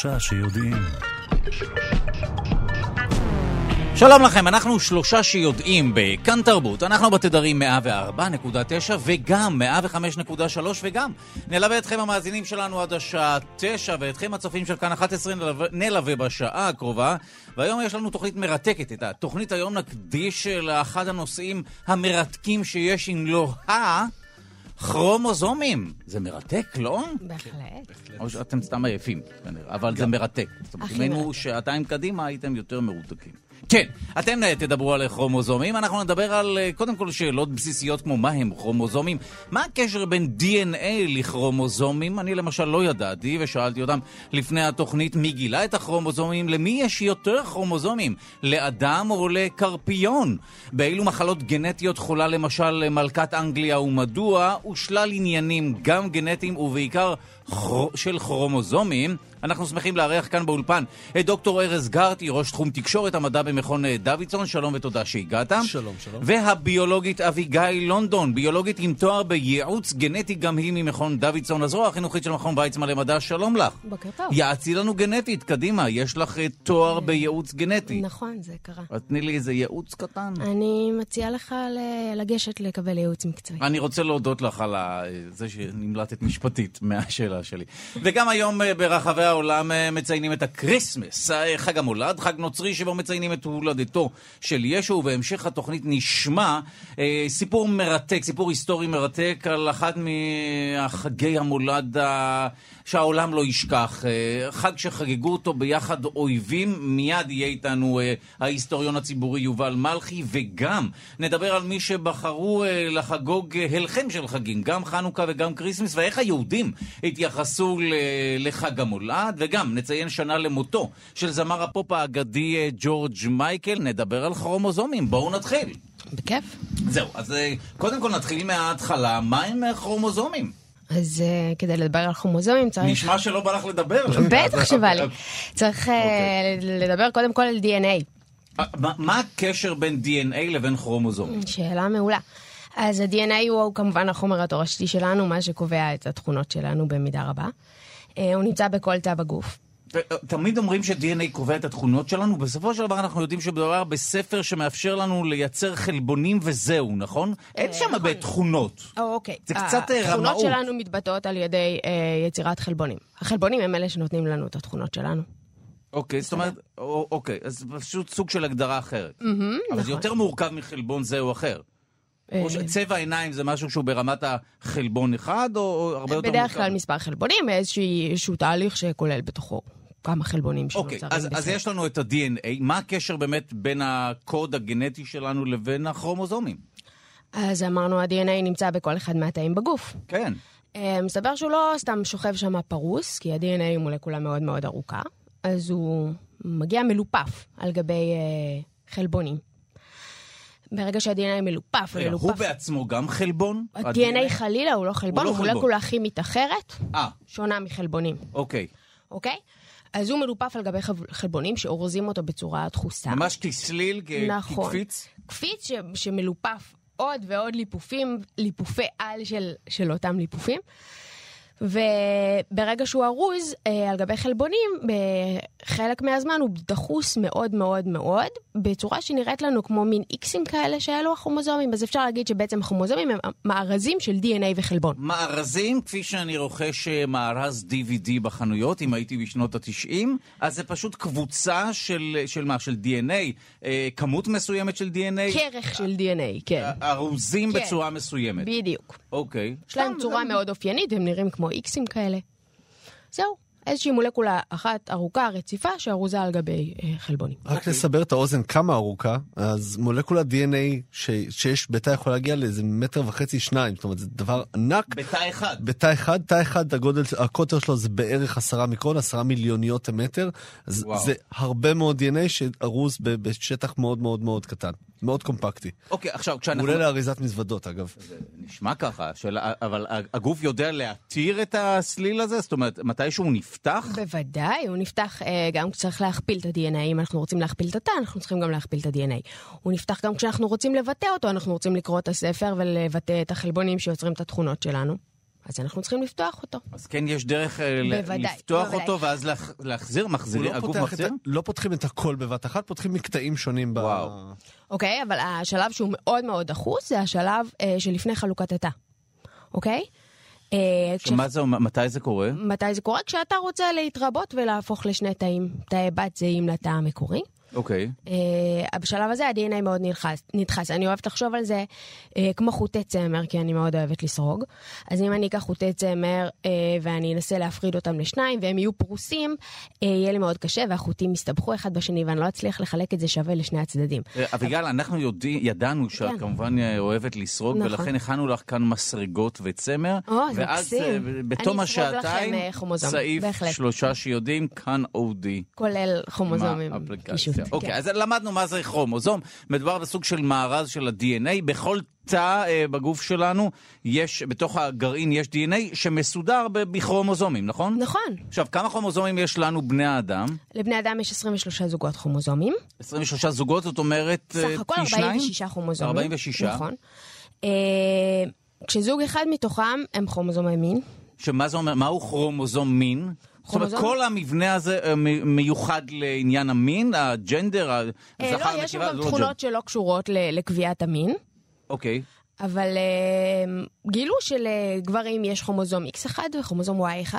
שלושה שיודעים. שלום לכם, אנחנו שלושה שיודעים בכאן תרבות, אנחנו בתדרים 104.9 וגם 105.3 וגם. נלווה אתכם המאזינים שלנו עד השעה 9 ואתכם הצופים של כאן 11 נלווה, נלווה בשעה הקרובה. והיום יש לנו תוכנית מרתקת, את התוכנית היום נקדיש לאחד הנושאים המרתקים שיש אם לא ה... כרומוזומים. זה מרתק, לא? בהחלט. או שאתם סתם עייפים, כנראה, אבל זה מרתק. זאת אומרת, אם היינו שעתיים קדימה, הייתם יותר מרותקים. כן, אתם אה, תדברו על כרומוזומים, אנחנו נדבר על אה, קודם כל שאלות בסיסיות כמו מה הם כרומוזומים, מה הקשר בין DNA לכרומוזומים, אני למשל לא ידעתי ושאלתי אותם לפני התוכנית מי גילה את הכרומוזומים, למי יש יותר כרומוזומים, לאדם או לקרפיון, באילו מחלות גנטיות חולה למשל מלכת אנגליה ומדוע, ושלל עניינים גם גנטיים ובעיקר של כרומוזומים. אנחנו שמחים לארח כאן באולפן את דוקטור ארז גרטי, ראש תחום תקשורת המדע במכון אה, דוידסון, שלום ותודה שהגעת. שלום, שלום. והביולוגית אביגיל לונדון, ביולוגית עם תואר בייעוץ גנטי גם היא ממכון דוידסון, הזרוע החינוכית של מכון ויצמן למדע, שלום לך. בוקר טוב. יעצי לנו גנטית, קדימה, יש לך אה, תואר בייעוץ גנטי. נכון, זה קרה. אז תני לי איזה ייעוץ קטן. אני מציעה לך לגשת לקבל ייעוץ מקצועי. אני רוצה להודות לך על זה שנמלטת משפטית מהשאלה שלי. וגם היום אה, ברחבי העולם אה, מציינים את הקריסמס, אה, חג המולד, חג נוצרי שבו מציינים את הולדתו של ישו, ובהמשך התוכנית נשמע אה, סיפור מרתק, סיפור היסטורי מרתק על אחת מהחגי המולד ה... שהעולם לא ישכח. חג שחגגו אותו ביחד אויבים, מיד יהיה איתנו ההיסטוריון הציבורי יובל מלכי, וגם נדבר על מי שבחרו לחגוג הלחם של חגים, גם חנוכה וגם כריסמס, ואיך היהודים התייחסו לחג המולד. וגם נציין שנה למותו של זמר הפופ האגדי אה, ג'ורג' מייקל, נדבר על כרומוזומים. בואו נתחיל. בכיף. זהו, אז אה, קודם כל נתחיל מההתחלה, מה הם אה, כרומוזומים? אז אה, כדי לדבר על כרומוזומים צריך... נשמע שלא בא לך לדבר. בטח שבא לי. צריך אה, אוקיי. לדבר קודם כל על DNA. מה, מה הקשר בין DNA לבין כרומוזומים? שאלה מעולה. אז ה-DNA הוא כמובן החומר התורשתי שלנו, מה שקובע את התכונות שלנו במידה רבה. אה, הוא נמצא בכל תא בגוף. אה, תמיד אומרים ש-DNA קובע את התכונות שלנו, בסופו של דבר אנחנו יודעים שמדובר בספר שמאפשר לנו לייצר חלבונים וזהו, נכון? אין שם הרבה נכון. תכונות. אוקיי. זה קצת רמאות. התכונות שלנו מתבטאות על ידי יצירת חלבונים. החלבונים הם אלה שנותנים לנו את התכונות שלנו. אוקיי, זאת אומרת, אוקיי, אז פשוט סוג של הגדרה אחרת. אבל זה נכון. יותר מורכב מחלבון זה או אחר. או אה, צבע עיניים זה משהו שהוא ברמת החלבון אחד, או הרבה יותר... בדרך כלל מספר חלבונים, איזשהו תהליך שכולל בתוכו כמה חלבונים שנוצרים אוקיי, אז, אז יש לנו את ה-DNA, מה הקשר באמת בין הקוד הגנטי שלנו לבין הכרומוזומים? אז אמרנו, ה-DNA נמצא בכל אחד מהתאים בגוף. כן. אה, מסתבר שהוא לא סתם שוכב שם פרוס, כי ה-DNA הוא מולקולה מאוד מאוד ארוכה, אז הוא מגיע מלופף על גבי אה, חלבונים. ברגע שה-DNA מלופף רגע, הוא בעצמו גם חלבון? ה-DNA חלילה הוא לא חלבון, הוא, לא הוא מולקולה כימית אחרת, 아. שונה מחלבונים. אוקיי. אוקיי? אז הוא מלופף על גבי חלבונים שאורזים אותו בצורה דחוסה. ממש כסליל, נכון. כקפיץ? קפיץ ש- שמלופף עוד ועוד ליפופים, ליפופי על של, של אותם ליפופים. וברגע שהוא ארוז אה, על גבי חלבונים, בחלק מהזמן הוא דחוס מאוד מאוד מאוד, בצורה שנראית לנו כמו מין איקסים כאלה שאלו הכרומוזומים, אז אפשר להגיד שבעצם הכרומוזומים הם מארזים של DNA וחלבון. מארזים, כפי שאני רוכש אה, מארז DVD בחנויות, אם הייתי בשנות ה-90, אז זה פשוט קבוצה של, של מה? של DNA, אה, כמות מסוימת של DNA? כרך של DNA, כן. ארוזים כן. בצורה מסוימת. בדיוק. אוקיי. יש להם צורה מאוד אופיינית, הם נראים כמו איקסים כאלה. זהו. איזושהי מולקולה אחת ארוכה, רציפה, שארוזה על גבי אה, חלבונים. רק okay. לסבר את האוזן כמה ארוכה, אז מולקולה DNA ש, שיש בתא יכולה להגיע לאיזה מטר וחצי, שניים, זאת אומרת זה דבר ענק. בתא אחד. בתא אחד, תא אחד, הגודל, הקוטר שלו זה בערך עשרה מיקרון, עשרה מיליוניות המטר, אז וואו. זה הרבה מאוד DNA שארוז בשטח מאוד מאוד מאוד קטן. מאוד קומפקטי. אוקיי, עכשיו כשאנחנו... מעולה לאריזת מזוודות, אגב. זה נשמע ככה, של... אבל הגוף יודע להתיר את הסליל הזה? זאת אומרת, מתישהו הוא נפתח? בוודאי, הוא נפתח אה, גם כשצריך להכפיל את ה-DNA. אם אנחנו רוצים להכפיל את התא, אנחנו צריכים גם להכפיל את ה-DNA. הוא נפתח גם כשאנחנו רוצים לבטא אותו, אנחנו רוצים לקרוא את הספר ולבטא את החלבונים שיוצרים את התכונות שלנו. אז אנחנו צריכים לפתוח אותו. אז כן יש דרך אה, בוודאי, לפתוח בוודאי. אותו ואז להח- להחזיר, מחזיר, לא הגוף את מחזיר? ה- לא פותחים את הכל בבת אחת, פותחים מקטעים שונים. ב- וואו. אוקיי? אבל השלב שהוא מאוד מאוד דחוס זה השלב אה, שלפני חלוקת התא, אוקיי? כש- שמה זה מתי זה קורה? מתי זה קורה? כשאתה רוצה להתרבות ולהפוך לשני תאים, תאי בת זהים לתא המקורי. אוקיי. אה, בשלב הזה ה-DNA מאוד נלחץ, נדחס. אני אוהבת לחשוב על זה אה, כמו חוטי צמר, כי אני מאוד אוהבת לסרוג. אז אם אני אקח חוטי צמר אה, ואני אנסה להפריד אותם לשניים והם יהיו פרוסים, יהיה לי מאוד קשה והחוטים יסתבכו אחד בשני ואני לא אצליח לחלק את זה שווה לשני הצדדים. אביגל, אנחנו יודעים, ידענו שאת כן. כמובן אה, אוהבת לסרוג, נכון. ולכן הכנו לך כאן מסרגות וצמר. או, זה ואז מקסים. אה, בתום השעתיים, סעיף. שלושה שיודעים, כאן אודי. כולל האפליקציה. אוקיי, כן. אז למדנו מה זה כרומוזום. מדובר בסוג של מארז של ה-DNA. בכל תא אה, בגוף שלנו יש, בתוך הגרעין יש DNA שמסודר בכרומוזומים, נכון? נכון. עכשיו, כמה כרומוזומים יש לנו בני האדם? לבני אדם יש 23 זוגות כרומוזומים. 23 זוגות, זאת אומרת אה, סך הכל פי שניים? 46 כרומוזומים. 46. נכון. אה, כשזוג אחד מתוכם הם כרומוזומי מין. שמה זה אומר? מהו כרומוזום מין? זאת אומרת, כרומוזום- כל המבנה הזה אה, מיוחד לעניין המין, הג'נדר, אה, הזכר, לא, יש שם גם לא תכונות שלא קשורות לקביעת המין. אוקיי. אבל אה, גילו שלגברים יש כרומוזום X1 וכרומוזום Y1,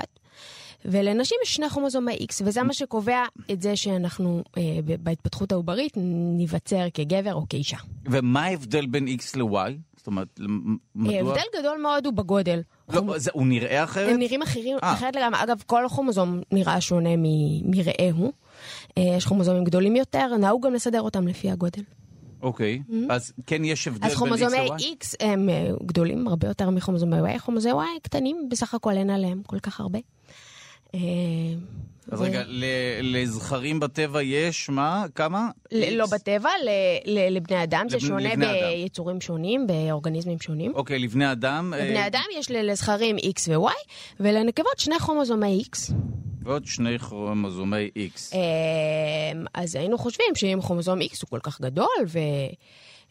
ולנשים יש שני כרומוזומי X, וזה מה שקובע את זה שאנחנו אה, בהתפתחות העוברית ניווצר כגבר או כאישה. ומה ההבדל בין X ל-Y? זאת אומרת, מדוע? הבדל גדול מאוד הוא בגודל. לא, זה- הוא נראה אחרת? הם נראים אחרים, אה. אחרת לגמרי. אגב, כל כרומוזום נראה שונה מרעהו. אה, יש כרומוזומים גדולים יותר, נהוג גם לסדר אותם לפי הגודל. אוקיי. אז כן יש הבדל אז בין X כרומוזומי ל-Y? X הם אה, גדולים הרבה יותר מחרומוזומי Y, כרומוזומי Y קטנים בסך הכל אין עליהם כל כך הרבה. אז ו- רגע, לזכרים בטבע יש מה? כמה? לא? בטבע, לבני אדם זה שונה. ביצורים שונים, באורגניזמים שונים. אוקיי, לבני אדם. אה, לבני אדם יש לזכרים X ו-Y, ולנקבות שני כרומוזומי X. ועוד שני כרומוזומי X. אה, אז היינו חושבים שאם כרומוזום X הוא כל כך גדול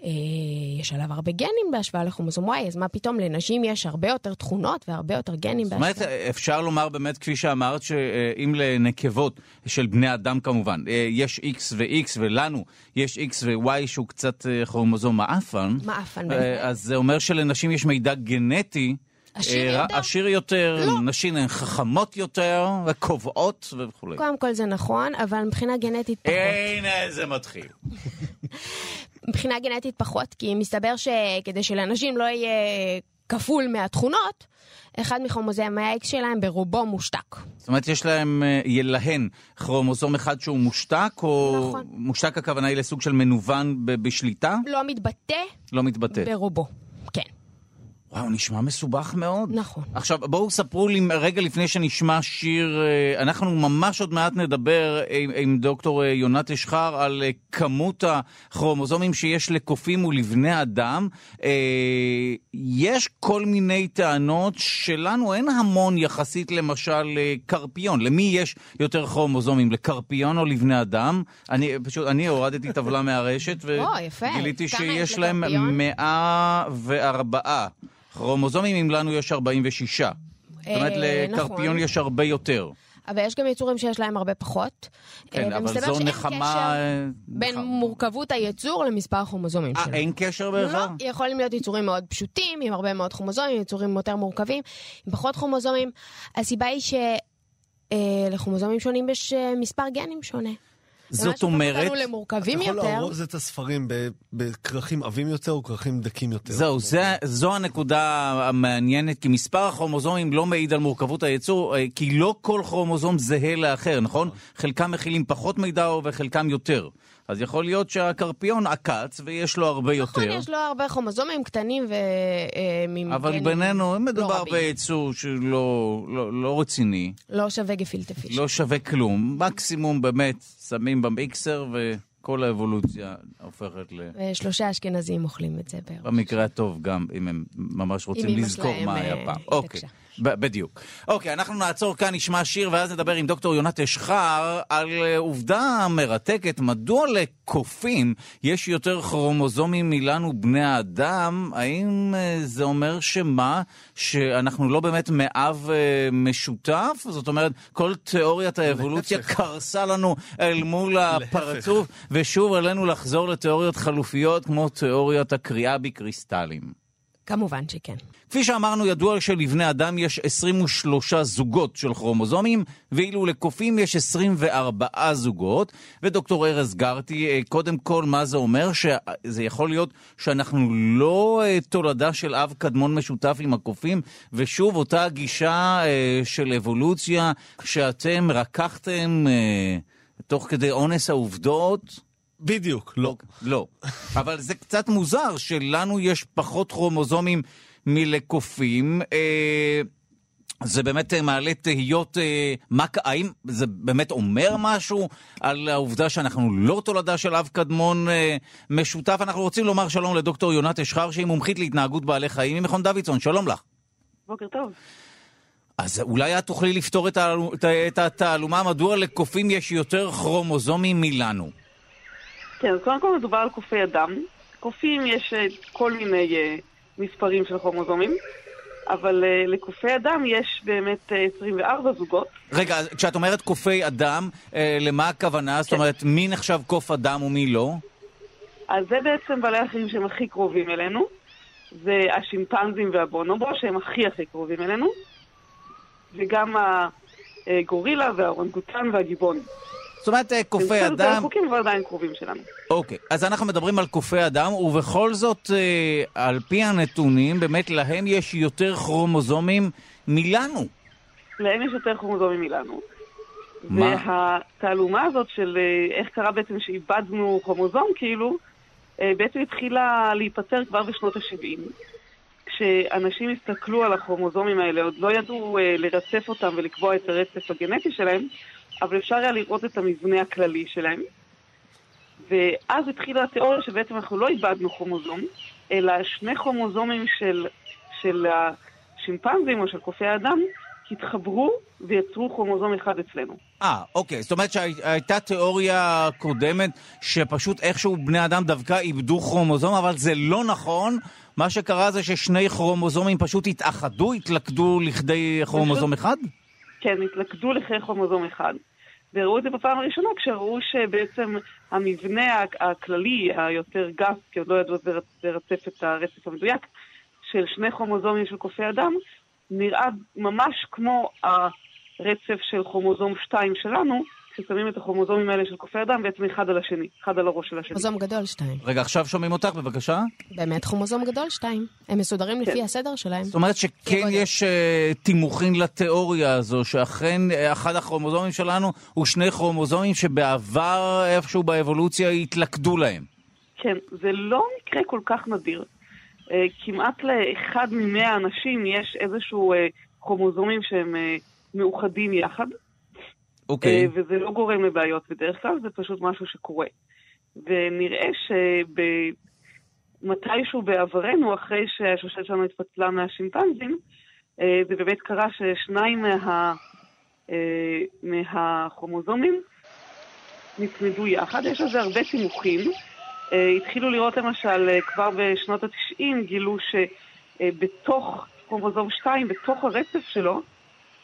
ויש עליו הרבה גנים בהשוואה לכרומוזום Y, אז מה פתאום לנשים יש הרבה יותר תכונות והרבה יותר גנים זאת אומרת, בהשוואה. אפשר לומר באמת, כפי שאמרת, שאם לנקבות של בני אדם כמובן, אה, יש X ו-X ולנו יש X ו-Y שהוא קצת אה, כרומוזום מעפן, מעפן, אה. אז זה אומר שלנשים יש מידע גנטי. עשיר אה, יותר? עשיר יותר, לא. נשים הן חכמות יותר, וקובעות וכולי. קודם כל זה נכון, אבל מבחינה גנטית פחות. הנה זה מתחיל. מבחינה גנטית פחות, כי מסתבר שכדי שלאנשים לא יהיה כפול מהתכונות, אחד מכרומוזומי ה-X שלהם ברובו מושתק. זאת אומרת, יש להם, אה, להן כרומוזום אחד שהוא מושתק, או נכון. מושתק הכוונה היא לסוג של מנוון בשליטה? לא מתבטא לא מתבטא. ברובו. וואו, נשמע מסובך מאוד. נכון. עכשיו, בואו ספרו לי רגע לפני שנשמע שיר, אה, אנחנו ממש עוד מעט נדבר עם, עם דוקטור אה, יונת אשחר על אה, כמות הכרומוזומים שיש לקופים ולבני אדם. יש כל מיני טענות שלנו אין המון יחסית למשל לקרפיון. למי יש יותר כרומוזומים, לקרפיון או לבני אדם? אני פשוט, אני הורדתי טבלה מהרשת. וגיליתי שיש יש להם לקרפיון? 104 כרומוזומים, אם לנו יש 46. זאת אומרת, אה, לקרפיון נכון. יש הרבה יותר. אבל יש גם יצורים שיש להם הרבה פחות. כן, אה, אבל זו נחמה... אה, בין נחמה. מורכבות היצור למספר כרומוזומים אה, שלו. אין קשר בהכרח? לא, יכולים להיות יצורים מאוד פשוטים, עם הרבה מאוד כרומוזומים, יצורים יותר מורכבים, עם פחות כרומוזומים. הסיבה היא שלכרומוזומים שונים יש אה, מספר גנים שונה. זאת זה מה אומרת... שהופך אותנו למורכבים אתה יכול יותר. לארוז את הספרים בכרכים עבים יותר או כרכים דקים יותר. זהו, זה, זו הנקודה המעניינת, כי מספר הכרומוזומים לא מעיד על מורכבות היצור, אה, כי לא כל כרומוזום זהה לאחר, נכון? חלקם מכילים פחות מידע וחלקם יותר. אז יכול להיות שהקרפיון עקץ ויש לו הרבה נכון, יותר. יש לו הרבה כרומוזומים קטנים ועם אבל גנים בינינו, לא מדובר רבים. ביצור שלא לא, לא רציני, לא שווה גפילטה פיש. לא שווה כלום. מקסימום באמת שמים במיקסר וכל האבולוציה הופכת ל... ושלושה אשכנזים אוכלים את זה בערך. במקרה הטוב גם, אם הם ממש רוצים לזכור מה היה אה, פעם. התעקשה. אוקיי. בדיוק. אוקיי, אנחנו נעצור כאן, נשמע שיר, ואז נדבר עם דוקטור יונת אשחר על אה, עובדה מרתקת, מדוע לקופים יש יותר כרומוזומים מלנו בני האדם? האם אה, זה אומר שמה? שאנחנו לא באמת מאב אה, משותף? זאת אומרת, כל תיאוריית האבולוציה קרסה לנו אל מול הפרצוף, ושוב עלינו לחזור לתיאוריות חלופיות כמו תיאוריית הקריאה בקריסטלים. כמובן שכן. כפי שאמרנו, ידוע שלבני אדם יש 23 זוגות של כרומוזומים, ואילו לקופים יש 24 זוגות. ודוקטור ארז גרטי, אה, קודם כל, מה זה אומר? שזה יכול להיות שאנחנו לא אה, תולדה של אב קדמון משותף עם הקופים, ושוב, אותה גישה אה, של אבולוציה שאתם רקחתם תוך כדי אונס העובדות. בדיוק, לא. לא. אבל זה קצת מוזר שלנו יש פחות כרומוזומים מלקופים. אה, זה באמת אה, מעלה תהיות, אה, מה, האם זה באמת אומר משהו על העובדה שאנחנו לא תולדה של אב קדמון אה, משותף? אנחנו רוצים לומר שלום לדוקטור יונת אשחר, שהיא מומחית להתנהגות בעלי חיים ממכון דוידסון, שלום לך. בוקר טוב. אז אולי את תוכלי לפתור את התעלומה מדוע לקופים יש יותר כרומוזומים מלנו. כן, אז קודם כל מדובר על קופי אדם. קופים יש אה, כל מיני uh, מספרים של כרומוזומים, אבל uh, לקופי אדם יש באמת uh, 24 זוגות. רגע, כשאת אומרת קופי אדם, uh, למה הכוונה? כן. זאת אומרת, מי נחשב קוף אדם ומי לא? אז זה בעצם בעלי החיים שהם הכי קרובים אלינו. זה השימפנזים והבונובו, שהם הכי הכי קרובים אלינו. וגם הגורילה והאורנגוטן והגיבון. זאת אומרת, אה, קופי אדם... זה רחוקים אבל עדיין קרובים שלנו. אוקיי, אז אנחנו מדברים על קופי אדם, ובכל זאת, אה, על פי הנתונים, באמת להם יש יותר כרומוזומים מלנו. להם יש יותר כרומוזומים מלנו. מה? והתעלומה הזאת של אה, איך קרה בעצם שאיבדנו כרומוזום, כאילו, בעצם התחילה להיפטר כבר בשנות ה-70. כשאנשים הסתכלו על הכרומוזומים האלה, עוד לא ידעו לרצף אותם ולקבוע את הרצף הגנטי שלהם, אבל אפשר היה לראות את המבנה הכללי שלהם. ואז התחילה התיאוריה שבעצם אנחנו לא איבדנו כרומוזום, אלא שני כרומוזומים של, של השימפנזים או של קופי האדם התחברו ויצרו כרומוזום אחד אצלנו. אה, אוקיי. זאת אומרת שהייתה תיאוריה קודמת שפשוט איכשהו בני אדם דווקא איבדו כרומוזום, אבל זה לא נכון. מה שקרה זה ששני כרומוזומים פשוט התאחדו, התלכדו לכדי כרומוזום אחד? כן, התלכדו לכדי כרומוזום אחד. וראו את זה בפעם הראשונה כשראו שבעצם המבנה הכללי היותר גס, כי עוד לא ידעו לרצף את הרצף המדויק, של שני כרומוזומים של קופי אדם, נראה ממש כמו הרצף של כרומוזום 2 שלנו, ששמים את הכרומוזומים האלה של קופי אדם בעצם אחד על השני, אחד על הראש של השני. כרומוזום גדול 2. רגע, עכשיו שומעים אותך, בבקשה. באמת כרומוזום גדול 2. הם מסודרים כן. לפי הסדר שלהם. זאת אומרת שכן יש uh, תימוכין לתיאוריה הזו, שאכן uh, אחד הכרומוזומים שלנו הוא שני כרומוזומים שבעבר איפשהו באבולוציה התלכדו להם. כן, זה לא מקרה כל כך נדיר. Uh, כמעט לאחד ממאה אנשים יש איזשהו uh, כרומוזומים שהם uh, מאוחדים יחד. אוקיי. אה, וזה לא גורם לבעיות בדרך כלל, זה פשוט משהו שקורה. ונראה שמתישהו בעברנו, אחרי שהשושלת שלנו התפצלה מהשימפנזים, אה, זה באמת קרה ששניים מה, אה, מהכרומוזומים נצמדו יחד. יש לזה הרבה תימוכים. התחילו לראות למשל, כבר בשנות ה-90 גילו שבתוך כרומוזום 2, בתוך הרצף שלו,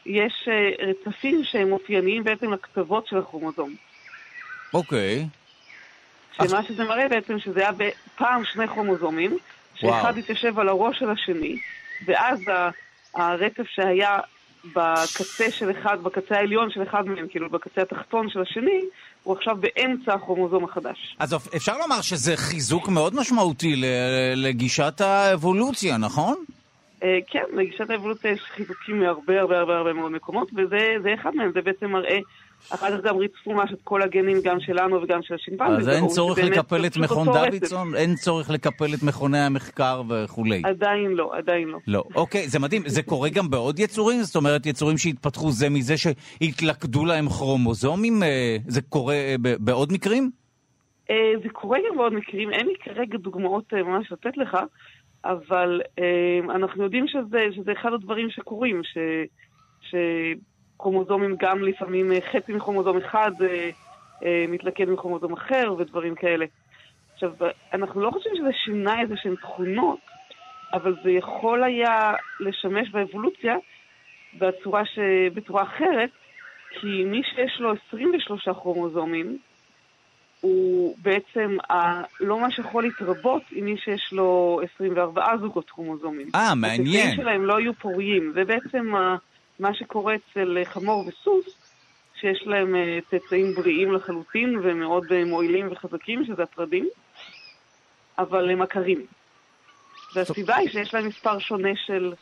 יש אה, רצפים שהם אופייניים בעצם לכתובות של הכרומוזום. אוקיי. שמה שזה מראה בעצם שזה היה פעם שני כרומוזומים, שאחד התיישב על הראש של השני, ואז הרצף שהיה בקצה של אחד, בקצה העליון של אחד מהם, כאילו בקצה התחתון של השני, הוא עכשיו באמצע הכרומוזום החדש. אז אפשר לומר שזה חיזוק מאוד משמעותי לגישת האבולוציה, נכון? אה, כן, לגישת האבולוציה יש חיזוקים מהרבה הרבה הרבה הרבה מאוד מקומות, וזה אחד מהם, זה בעצם מראה, אחר כך גם ריצפו ממש את כל הגנים, גם שלנו וגם של השימפנזים. אז אין צורך לקפל את מכון דוידסון? אין צורך לקפל את מכוני המחקר וכולי. עדיין לא, עדיין לא. לא, אוקיי, זה מדהים. זה קורה גם בעוד יצורים? זאת אומרת, יצורים שהתפתחו זה מזה שהתלכדו להם כרומוזומים? אה, זה קורה אה, בעוד מקרים? זה קורה גם בעוד מקרים, אין לי כרגע דוגמאות ממש לתת לך. אבל אה, אנחנו יודעים שזה, שזה אחד הדברים שקורים, ש, שכרומוזומים גם לפעמים אה, חצי מכרומוזום אחד אה, מתלכד מכרומוזום אחר ודברים כאלה. עכשיו, אנחנו לא חושבים שזה שינה איזה שהן תכונות, אבל זה יכול היה לשמש באבולוציה בצורה, ש... בצורה אחרת, כי מי שיש לו 23 כרומוזומים, הוא בעצם ה... לא ממש יכול להתרבות עם מי שיש לו 24 זוגות כרומוזומים. אה, מעניין. התוצאים שלהם לא יהיו פוריים. זה בעצם מה שקורה אצל חמור וסוס, שיש להם אה, צאצאים בריאים לחלוטין ומאוד אה, מועילים וחזקים, שזה הפרדים, אבל הם עקרים. והסיבה היא שיש להם מספר שונה של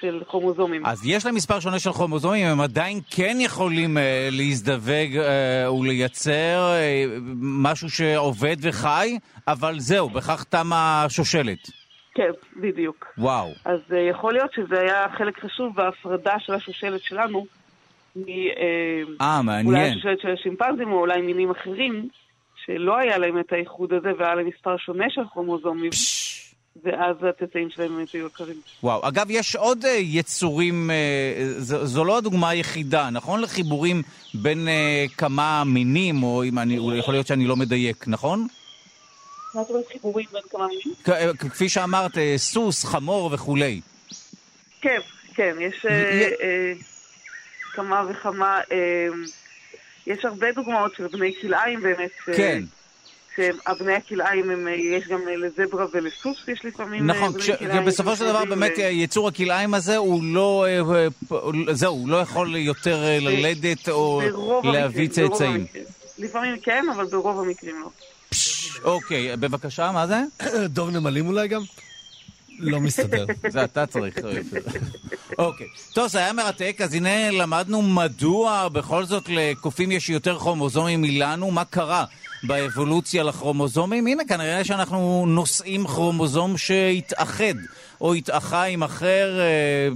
של כרומוזומים. אז יש להם מספר שונה של כרומוזומים, הם עדיין כן יכולים uh, להזדווג uh, ולייצר uh, משהו שעובד וחי, אבל זהו, בכך תמה השושלת. כן, בדיוק. וואו. אז uh, יכול להיות שזה היה חלק חשוב בהפרדה של השושלת שלנו. אה, מעניין. אולי השושלת של השימפנזים או אולי מינים אחרים, שלא היה להם את האיחוד הזה והיה להם מספר שונה של כרומוזומים. פש... ואז התצאים שלהם באמת היו יקרים. וואו. אגב, יש עוד uh, יצורים, uh, זו, זו לא הדוגמה היחידה, נכון? לחיבורים בין uh, כמה מינים, או אם אני, יכול להיות שאני לא מדייק, נכון? מה זאת אומרת חיבורים בין כמה מינים? כפי שאמרת, סוס, חמור וכולי. כן, כן, יש כמה וכמה, יש הרבה דוגמאות של בני כלאיים באמת. כן. שאבני הכלאיים, הם, יש גם לזברה ולסוס, יש לפעמים אה, נכון, בני כלאיים. בסופו של דבר באמת ו... יצור הכלאיים הזה הוא לא, אה, זהו, הוא לא יכול יותר אה, ללדת או להביא צאצאים. לפעמים כן, אבל ברוב המקרים לא. אוקיי, בבקשה, מה זה? דוב נמלים אולי גם? לא מסתדר. זה אתה צריך. אוקיי. טוב, זה היה מרתק, אז הנה למדנו מדוע בכל זאת לקופים יש יותר כרומוזומים מלנו, מה קרה באבולוציה לכרומוזומים. הנה, כנראה שאנחנו נושאים כרומוזום שהתאחד, או התאחה עם אחר, אה,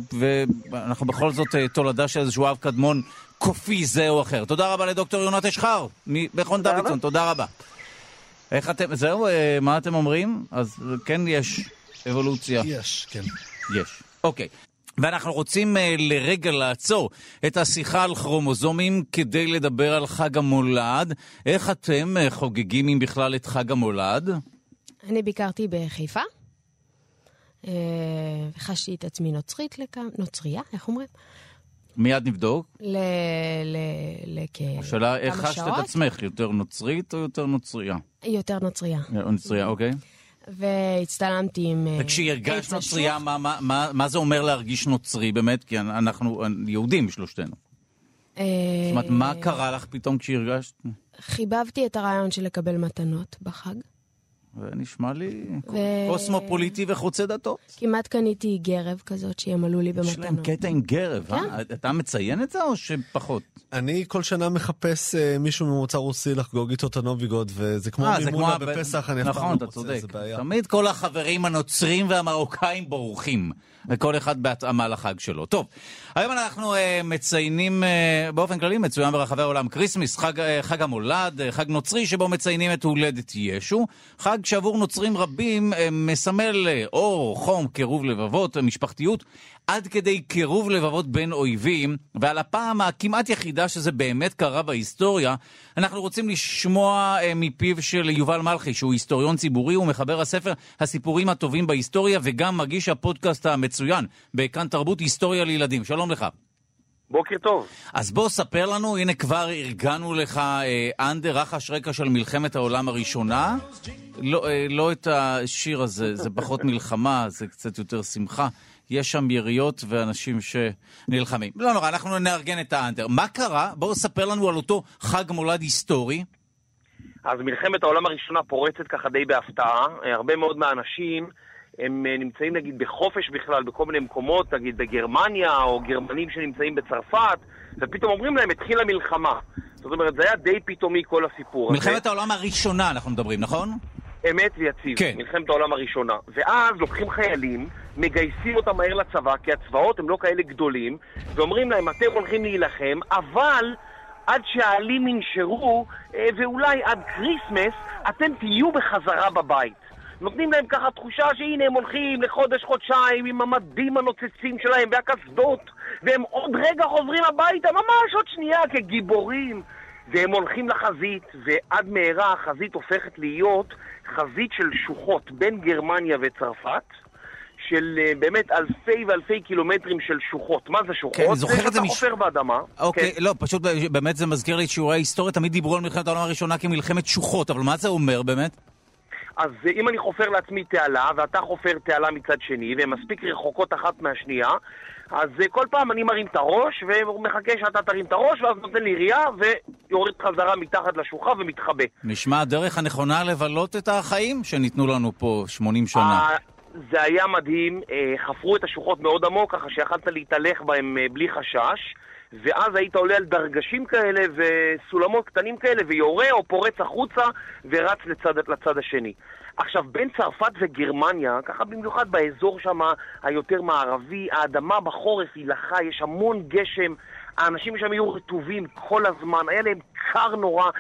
ואנחנו בכל זאת אה, תולדה של איזשהו אב קדמון קופי זה או אחר. תודה רבה לדוקטור יונת אשחר, מכון דוידסון, תודה רבה. איך אתם, זהו, אה, מה אתם אומרים? אז כן יש אבולוציה. יש, כן. יש. אוקיי. ואנחנו רוצים uh, לרגע לעצור את השיחה על כרומוזומים כדי לדבר על חג המולד. איך אתם uh, חוגגים, אם בכלל, את חג המולד? אני ביקרתי בחיפה, uh, וחשתי את עצמי נוצרית לכמה, נוצרייה, איך אומרים? מיד נבדוק. ל... ל... לכמה שעות. השאלה, איך חשת את עצמך? יותר נוצרית או יותר נוצרייה? יותר נוצרייה. נוצרייה, אוקיי. והצטלמתי עם... אה, וכשהרגשת נוצרייה, מה, מה, מה, מה זה אומר להרגיש נוצרי באמת? כי אנחנו יהודים שלושתנו. אה, זאת אומרת, מה קרה לך פתאום כשהרגשת? חיבבתי את הרעיון של לקבל מתנות בחג. זה נשמע לי ו... קוסמופוליטי וחוצה דתות. כמעט קניתי גרב כזאת שימלאו לי במתנות. יש להם קטע עם גרב, אה? כן. אה? אתה מציין את זה או שפחות? אני כל שנה מחפש אה, מישהו ממוצא רוסי לחגוג איתו את הנובי גוד, וזה כמו אה, מימונה כמו בפסח, אני אף פעם נכון, לא מוצא, זה בעיה. תמיד כל החברים הנוצרים והמרוקאים בורחים. וכל אחד בהתאמה לחג שלו. טוב, היום אנחנו אה, מציינים אה, באופן כללי, מצוין ברחבי העולם, כריסמס, חג, אה, חג המולד, אה, חג נוצרי שבו מציינים את הולדת ישו, חג שעבור נוצרים רבים אה, מסמל אה, אור, חום, קירוב לבבות, משפחתיות. עד כדי קירוב לבבות בין אויבים, ועל הפעם הכמעט יחידה שזה באמת קרה בהיסטוריה, אנחנו רוצים לשמוע אה, מפיו של יובל מלכי, שהוא היסטוריון ציבורי ומחבר הספר הסיפורים הטובים בהיסטוריה, וגם מגיש הפודקאסט המצוין בכאן תרבות היסטוריה לילדים. שלום לך. בוקר טוב. אז בוא ספר לנו, הנה כבר ארגנו לך אה, אנדר רחש רקע של מלחמת העולם הראשונה. לא, אה, לא את השיר הזה, זה פחות מלחמה, זה קצת יותר שמחה. יש שם יריות ואנשים שנלחמים. לא נורא, אנחנו נארגן את האנדר. מה קרה? בואו ספר לנו על אותו חג מולד היסטורי. אז מלחמת העולם הראשונה פורצת ככה די בהפתעה. הרבה מאוד מהאנשים הם אה, נמצאים נגיד בחופש בכלל בכל מיני מקומות, נגיד בגרמניה, או גרמנים שנמצאים בצרפת, ופתאום אומרים להם, התחילה מלחמה. זאת אומרת, זה היה די פתאומי כל הסיפור הזה. מלחמת העולם הראשונה אנחנו מדברים, נכון? אמת ויציב, כן. מלחמת העולם הראשונה. ואז לוקחים חיילים, מגייסים אותם מהר לצבא, כי הצבאות הם לא כאלה גדולים, ואומרים להם, אתם הולכים להילחם, אבל עד שהעלים ינשרו, אה, ואולי עד כריסמס, אתם תהיו בחזרה בבית. נותנים להם ככה תחושה שהנה הם הולכים לחודש-חודשיים עם המדים הנוצצים שלהם והקסדות, והם עוד רגע חוזרים הביתה, ממש עוד שנייה, כגיבורים. והם הולכים לחזית, ועד מהרה החזית הופכת להיות חזית של שוחות בין גרמניה וצרפת. של אה, באמת אלפי ואלפי קילומטרים של שוחות. מה זה שוחות? כן, זוכר את זה. מש... חופר באדמה. אוקיי, כן. לא, פשוט באמת זה מזכיר לי את שיעורי ההיסטוריה, תמיד דיברו על מלחמת העולם הראשונה כמלחמת שוחות, אבל מה זה אומר באמת? אז אה, אם אני חופר לעצמי תעלה, ואתה חופר תעלה מצד שני, והן מספיק רחוקות אחת מהשנייה, אז אה, כל פעם אני מרים את הראש, ומחכה שאתה תרים את הראש, ואז נותן לי ירייה, ויורד חזרה מתחת לשוחה ומתחבא. נשמע הדרך הנכונה לבלות את החיים שניתנו לנו פה 80 שנה. זה היה מדהים, אה, חפרו את השוחות מאוד עמוק, ככה שיכלת להתהלך בהם אה, בלי חשש, ואז היית עולה על דרגשים כאלה וסולמות קטנים כאלה, ויורה או פורץ החוצה ורץ לצד, לצד השני. עכשיו, בין צרפת וגרמניה, ככה במיוחד באזור שם היותר מערבי, האדמה בחורף היא לחה, יש המון גשם, האנשים שם היו רטובים כל הזמן, היה להם קר נורא,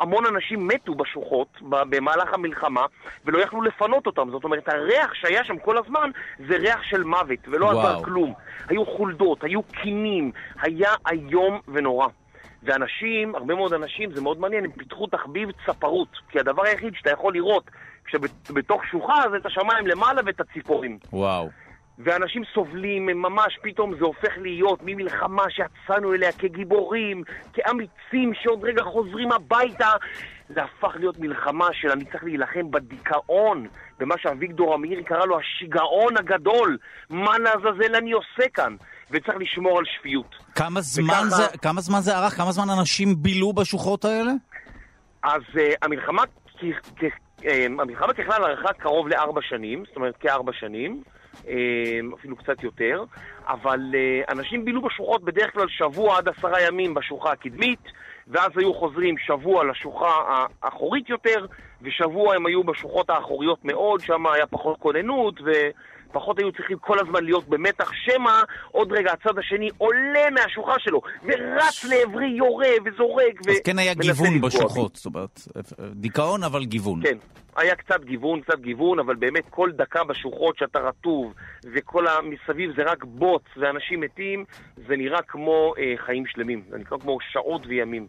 המון אנשים מתו בשוחות במהלך המלחמה, ולא יכלו לפנות אותם. זאת אומרת, הריח שהיה שם כל הזמן זה ריח של מוות, ולא עזר כלום. היו חולדות, היו קינים, היה איום ונורא. ואנשים, הרבה מאוד אנשים, זה מאוד מעניין, הם פיתחו תחביב צפרות. כי הדבר היחיד שאתה יכול לראות כשבתוך שוחה זה את השמיים למעלה ואת הציפורים. וואו. ואנשים סובלים, הם ממש פתאום זה הופך להיות ממלחמה שיצאנו אליה כגיבורים, כאמיצים שעוד רגע חוזרים הביתה. זה הפך להיות מלחמה של אני צריך להילחם בדיכאון, במה שאביגדור אמיר קרא לו השיגעון הגדול. מה לעזאזל אני עושה כאן? וצריך לשמור על שפיות. כמה זמן, וככה... זה, כמה זמן זה ארך? כמה זמן אנשים בילו בשוחות האלה? אז uh, המלחמה, כ- כ- uh, המלחמה ככלל ארכה קרוב לארבע שנים, זאת אומרת כארבע שנים. אמ, אפילו קצת יותר, אבל אה, אנשים בילו בשוחות בדרך כלל שבוע עד עשרה ימים בשוחה הקדמית, ואז היו חוזרים שבוע לשוחה האחורית יותר, ושבוע הם היו בשוחות האחוריות מאוד, שם היה פחות כוננות, ופחות היו צריכים כל הזמן להיות במתח, שמא עוד רגע הצד השני עולה מהשוחה שלו, ורץ לעברי, יורה וזורק, אז כן היה גיוון בשוחות, זאת אומרת, דיכאון אבל גיוון. כן. היה קצת גיוון, קצת גיוון, אבל באמת כל דקה בשוחות שאתה רטוב וכל המסביב זה רק בוץ ואנשים מתים, זה נראה כמו אה, חיים שלמים, זה נראה כמו שעות וימים.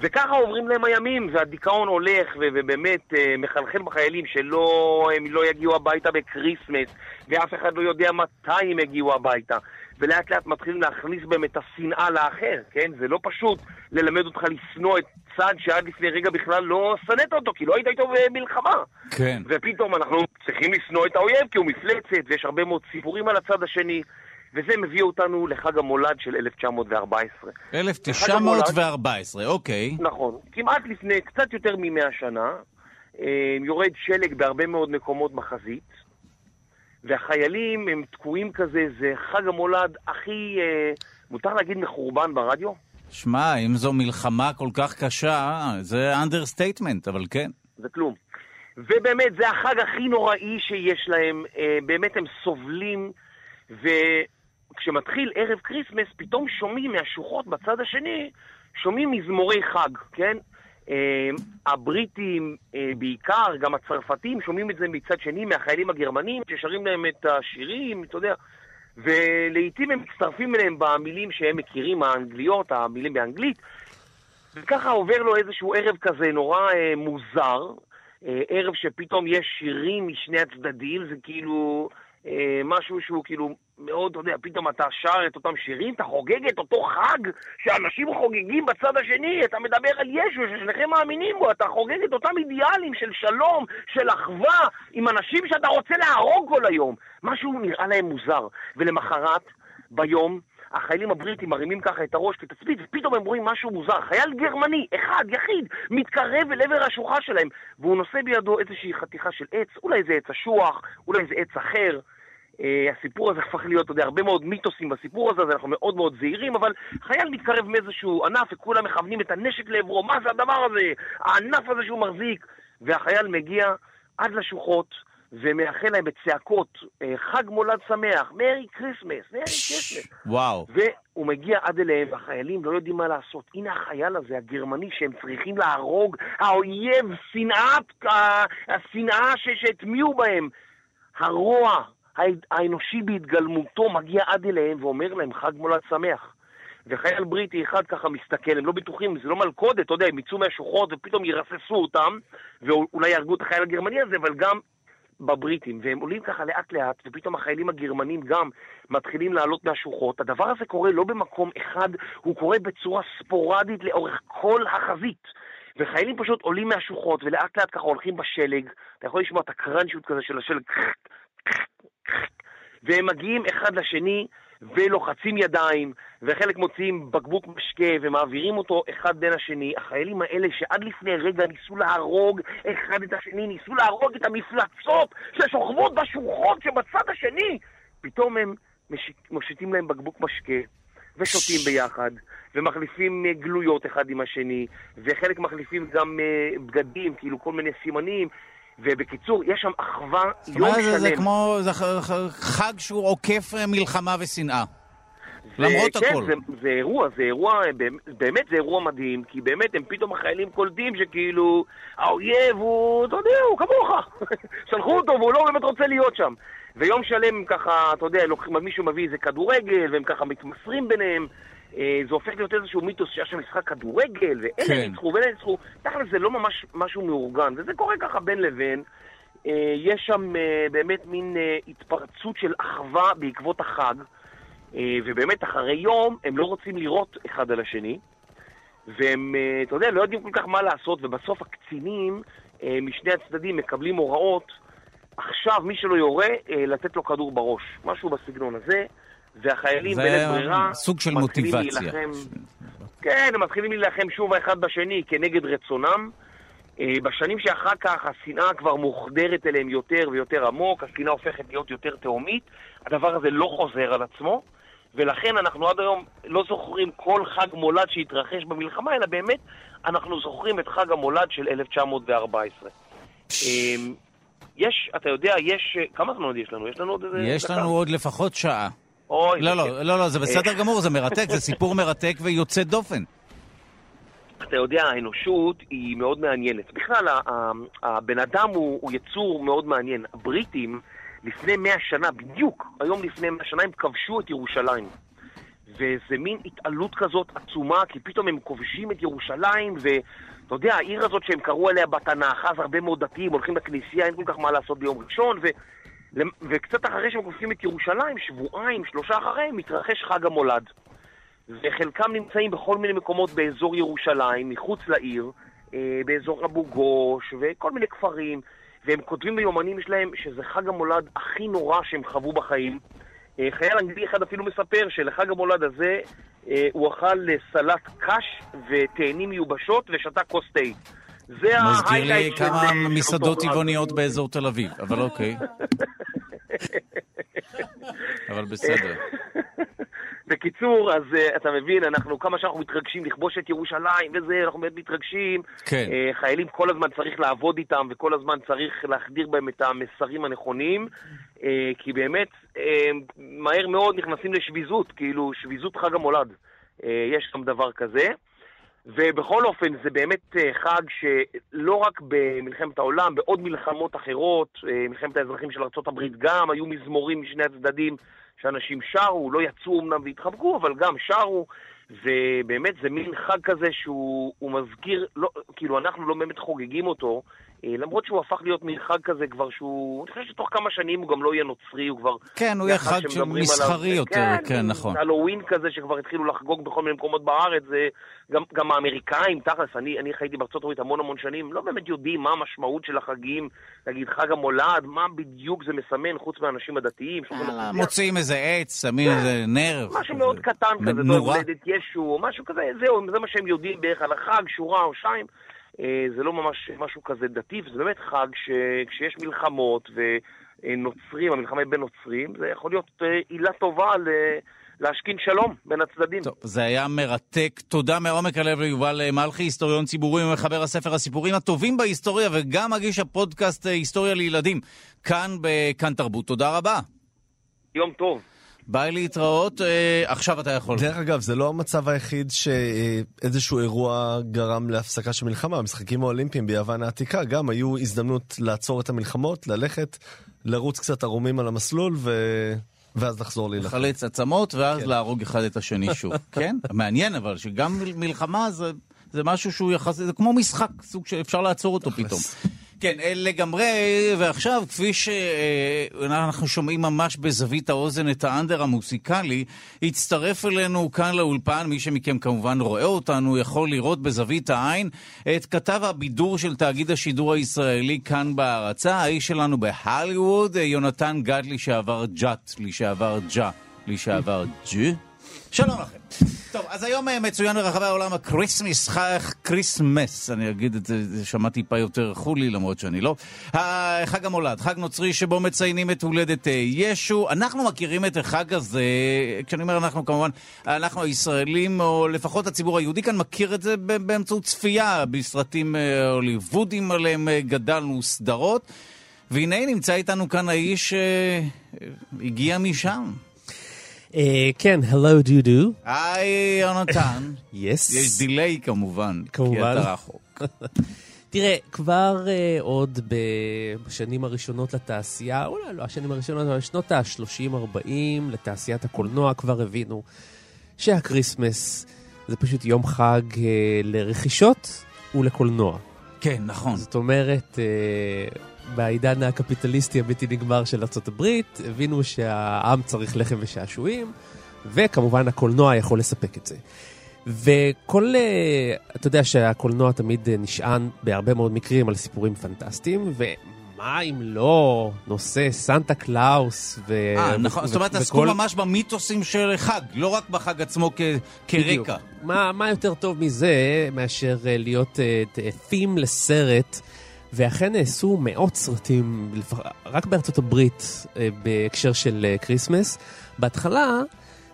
וככה עוברים להם הימים, והדיכאון הולך ו- ובאמת אה, מחלחל בחיילים שלא הם לא יגיעו הביתה בקריסמס, ואף אחד לא יודע מתי הם יגיעו הביתה. ולאט לאט מתחילים להכניס בהם את השנאה לאחר, כן? זה לא פשוט ללמד אותך לשנוא את צד שעד לפני רגע בכלל לא שנאת אותו, כי לא היית איתו במלחמה. כן. ופתאום אנחנו צריכים לשנוא את האויב כי הוא מפלצת, ויש הרבה מאוד סיפורים על הצד השני. וזה מביא אותנו לחג המולד של 1914. 1914, אוקיי. נכון. כמעט לפני קצת יותר ממאה שנה, אה, יורד שלג בהרבה מאוד מקומות בחזית, והחיילים הם תקועים כזה, זה חג המולד הכי, אה, מותר להגיד מחורבן ברדיו? שמע, אם זו מלחמה כל כך קשה, זה understatement, אבל כן. זה כלום. ובאמת, זה החג הכי נוראי שיש להם, אה, באמת הם סובלים, וכשמתחיל ערב כריסמס, פתאום שומעים מהשוחות בצד השני, שומעים מזמורי חג, כן? אה, הבריטים אה, בעיקר, גם הצרפתים, שומעים את זה מצד שני מהחיילים הגרמנים, ששרים להם את השירים, אתה יודע, ולעיתים הם מצטרפים אליהם במילים שהם מכירים, האנגליות, המילים באנגלית, וככה עובר לו איזשהו ערב כזה נורא אה, מוזר, אה, ערב שפתאום יש שירים משני הצדדים, זה כאילו משהו שהוא כאילו מאוד, אתה יודע, פתאום אתה שר את אותם שירים, אתה חוגג את אותו חג שאנשים חוגגים בצד השני, אתה מדבר על ישו ששניכם מאמינים בו, אתה חוגג את אותם אידיאלים של שלום, של אחווה, עם אנשים שאתה רוצה להרוג כל היום. משהו נראה להם מוזר. ולמחרת, ביום, החיילים הבריטים מרימים ככה את הראש כתצפית, ופתאום הם רואים משהו מוזר. חייל גרמני, אחד, יחיד, מתקרב אל עבר השוחה שלהם, והוא נושא בידו איזושהי חתיכה של עץ, אולי זה עץ אשוח, אולי זה עץ אחר. Uh, הסיפור הזה הפך להיות, אתה יודע, הרבה מאוד מיתוסים בסיפור הזה, אז אנחנו מאוד מאוד זהירים, אבל חייל מתקרב מאיזשהו ענף וכולם מכוונים את הנשק לעברו, מה זה הדבר הזה? הענף הזה שהוא מחזיק. והחייל מגיע עד לשוחות, ומאחל להם בצעקות, אה, חג מולד שמח, Merry Christmas, Merry Christmas. וואו. והוא מגיע עד אליהם, והחיילים לא יודעים מה לעשות. הנה החייל הזה, הגרמני, שהם צריכים להרוג, האויב, שנאת, השנאה שהטמיעו בהם. הרוע האנושי בהתגלמותו מגיע עד אליהם ואומר להם חג מולד שמח. וחייל בריטי אחד ככה מסתכל, הם לא בטוחים, זה לא מלכודת, אתה יודע, הם יצאו מהשוחות ופתאום ירססו אותם, ואולי יהרגו את החייל הגרמני הזה, אבל גם בבריטים, והם עולים ככה לאט לאט, ופתאום החיילים הגרמנים גם מתחילים לעלות מהשוחות. הדבר הזה קורה לא במקום אחד, הוא קורה בצורה ספורדית לאורך כל החזית. וחיילים פשוט עולים מהשוחות, ולאט לאט ככה הולכים בשלג, אתה יכול לשמוע את הקראנצ'יות כזה של השלג, והם מגיעים אחד לשני, ולוחצים ידיים, וחלק מוציאים בקבוק משקה ומעבירים אותו אחד בין השני. החיילים האלה שעד לפני רגע ניסו להרוג אחד את השני, ניסו להרוג את המפלצות ששוכבות בשוחות שבצד השני, פתאום הם מושיטים להם בקבוק משקה ושותים ביחד, ומחליפים אה, גלויות אחד עם השני, וחלק מחליפים גם אה, בגדים, כאילו כל מיני סימנים, ובקיצור, יש שם אחווה יום שלם. זאת אומרת, זה כמו, זה חג שהוא עוקף אה, מלחמה ושנאה. למרות כן, הכל. זה, זה אירוע, זה אירוע, באמת זה אירוע מדהים, כי באמת הם פתאום החיילים קולטים שכאילו האויב הוא, אתה יודע, הוא כמוך. שלחו אותו והוא לא באמת רוצה להיות שם. ויום שלם ככה, אתה יודע, לוקחים, מישהו מביא איזה כדורגל, והם ככה מתמסרים ביניהם. אה, זה הופך להיות איזשהו מיתוס שהיה שם משחק כדורגל, ואלה כן. ניצחו ואלה ניצחו. תכל'ס זה לא ממש משהו מאורגן, וזה קורה ככה בין לבין. אה, יש שם אה, באמת מין התפרצות של אחווה בעקבות החג, ובאמת אחרי יום הם לא רוצים לירות אחד על השני, והם, אתה יודע, לא יודעים כל כך מה לעשות, ובסוף הקצינים משני הצדדים מקבלים הוראות, עכשיו מי שלא יורה, לתת לו כדור בראש. משהו בסגנון הזה. והחיילים בלית ברירה... זה סוג של מוטיבציה. להילחם, כן, הם מתחילים להילחם שוב האחד בשני כנגד רצונם. אה, בשנים שאחר כך השנאה כבר מוחדרת אליהם יותר ויותר עמוק, השנאה הופכת להיות יותר תהומית, הדבר הזה לא חוזר על עצמו, ולכן אנחנו עד היום לא זוכרים כל חג מולד שהתרחש במלחמה, אלא באמת אנחנו זוכרים את חג המולד של 1914. אמ, יש, אתה יודע, יש... כמה זמן עוד יש לנו? יש לנו עוד איזה... יש לנו עוד לפחות שעה. אוי. לא, לא, לא, לא, זה בסדר גמור, זה מרתק, זה סיפור מרתק ויוצא דופן. אתה יודע, האנושות היא מאוד מעניינת. בכלל, הבן אדם הוא, הוא יצור מאוד מעניין. הבריטים, לפני מאה שנה, בדיוק היום לפני מאה שנה, הם כבשו את ירושלים. וזה מין התעלות כזאת עצומה, כי פתאום הם כובשים את ירושלים, ואתה יודע, העיר הזאת שהם קראו עליה בתנ"ך, אז הרבה מאוד דתיים הולכים לכנסייה, אין כל כך מה לעשות ביום ראשון, ו... וקצת אחרי שהם כובשים את ירושלים, שבועיים, שלושה אחריהם, מתרחש חג המולד. וחלקם נמצאים בכל מיני מקומות באזור ירושלים, מחוץ לעיר, אה, באזור אבו גוש וכל מיני כפרים, והם כותבים ביומנים שלהם שזה חג המולד הכי נורא שהם חוו בחיים. אה, חייל אנגלי אחד אפילו מספר שלחג המולד הזה אה, הוא אכל סלט קש ותאנים מיובשות ושתה כוס תה. זה מזכיר לי כמה מסעדות טבעוניות באזור תל אביב, אבל אוקיי. אבל בסדר. בקיצור, אז uh, אתה מבין, אנחנו, כמה שאנחנו מתרגשים לכבוש את ירושלים וזה, אנחנו באמת מתרגשים. כן. Uh, חיילים כל הזמן צריך לעבוד איתם וכל הזמן צריך להחדיר בהם את המסרים הנכונים, uh, כי באמת, uh, מהר מאוד נכנסים לשביזות, כאילו, שביזות חג המולד. Uh, יש שם דבר כזה. ובכל אופן, זה באמת אה, חג שלא רק במלחמת העולם, בעוד מלחמות אחרות, אה, מלחמת האזרחים של ארה"ב גם, היו מזמורים משני הצדדים שאנשים שרו, לא יצאו אמנם והתחבקו, אבל גם שרו, ובאמת זה מין חג כזה שהוא מזכיר, לא, כאילו אנחנו לא באמת חוגגים אותו, למרות שהוא הפך להיות מין חג כזה כבר שהוא, אני חושב שתוך כמה שנים הוא גם לא יהיה נוצרי, הוא כבר... כן, הוא יהיה חג מסחרי יותר, כן, כן, נכון. הלואוין כזה שכבר התחילו לחגוג בכל מיני מקומות בארץ, זה גם, גם האמריקאים, תכלס, אני, אני חייתי בארצות הברית המון המון שנים, לא באמת יודעים מה המשמעות של החגים, נגיד חג המולד, מה בדיוק זה מסמן, חוץ מהאנשים הדתיים. מוציאים איזה עץ, שמים איזה נר. משהו מאוד קטן כזה, זה הולדת ישו, משהו כזה, זהו, זה מה שהם יודעים בערך על החג, שורה או שתיים. אה, זה לא ממש משהו כזה דתי, וזה באמת חג שכשיש מלחמות ונוצרים, המלחמה בין נוצרים, זה יכול להיות אה, עילה טובה להשכין שלום בין הצדדים. טוב, זה היה מרתק. תודה מעומק הלב ליובל מלכי, היסטוריון ציבורי ומחבר הספר הסיפורים הטובים בהיסטוריה, וגם מגיש הפודקאסט היסטוריה לילדים, כאן בכאן תרבות. תודה רבה. יום טוב. ביי להתראות, אה, עכשיו אתה יכול. דרך אגב, זה לא המצב היחיד שאיזשהו אירוע גרם להפסקה של מלחמה. המשחקים האולימפיים ביוון העתיקה גם היו הזדמנות לעצור את המלחמות, ללכת, לרוץ קצת ערומים על המסלול ו... ואז לחזור להילחם. לחלץ עצמות ואז כן. להרוג אחד את השני שוב. כן? מעניין אבל שגם מלחמה זה, זה משהו שהוא יחסי, זה כמו משחק, סוג שאפשר לעצור אותו פתאום. כן, אה, לגמרי, ועכשיו, כפי שאנחנו שומעים ממש בזווית האוזן את האנדר המוסיקלי, הצטרף אלינו כאן לאולפן, מי שמכם כמובן רואה אותנו, יכול לראות בזווית העין את כתב הבידור של תאגיד השידור הישראלי כאן בהרצה, האיש שלנו בהליווד, יונתן גד לשעבר ג'אט, לשעבר ג'ה, לשעבר ג'ה. שלום לכם. טוב, אז היום אה, מצוין ברחבי העולם הקריסמס, קריסמס, אני אגיד את זה, נשמעתי טיפה יותר חולי, למרות שאני לא. חג המולד, חג נוצרי שבו מציינים את הולדת אה, ישו. אנחנו מכירים את החג הזה, כשאני אומר אנחנו כמובן, אנחנו הישראלים, או לפחות הציבור היהודי כאן מכיר את זה באמצעות צפייה בסרטים אה, הוליוודיים עליהם גדלנו, סדרות. והנה נמצא איתנו כאן האיש שהגיע משם. אה, כן, הלו דודו. היי, יונתן. Yes. יש delay כמובן, כמובן. כי אתה רחוק. תראה, כבר אה, עוד בשנים הראשונות לתעשייה, אולי לא השנים הראשונות, אבל שנות ה-30-40 לתעשיית הקולנוע כבר הבינו שהקריסמס זה פשוט יום חג אה, לרכישות ולקולנוע. כן, נכון. זאת אומרת, אה, בעידן הקפיטליסטי הבלתי נגמר של ארה"ב, הבינו שהעם צריך לחם ושעשועים, וכמובן הקולנוע יכול לספק את זה. וכל, אה, אתה יודע שהקולנוע תמיד אה, נשען בהרבה מאוד מקרים על סיפורים פנטסטיים, ומה אם לא נושא סנטה קלאוס ו... אה, נכון, זאת אומרת, עסקו ממש במיתוסים של חג, לא רק בחג עצמו כ- כרקע. מה, מה יותר טוב מזה מאשר אה, להיות אה, לסרט ואכן נעשו מאות סרטים, רק בארצות הברית, אה, בהקשר של כריסמס. בהתחלה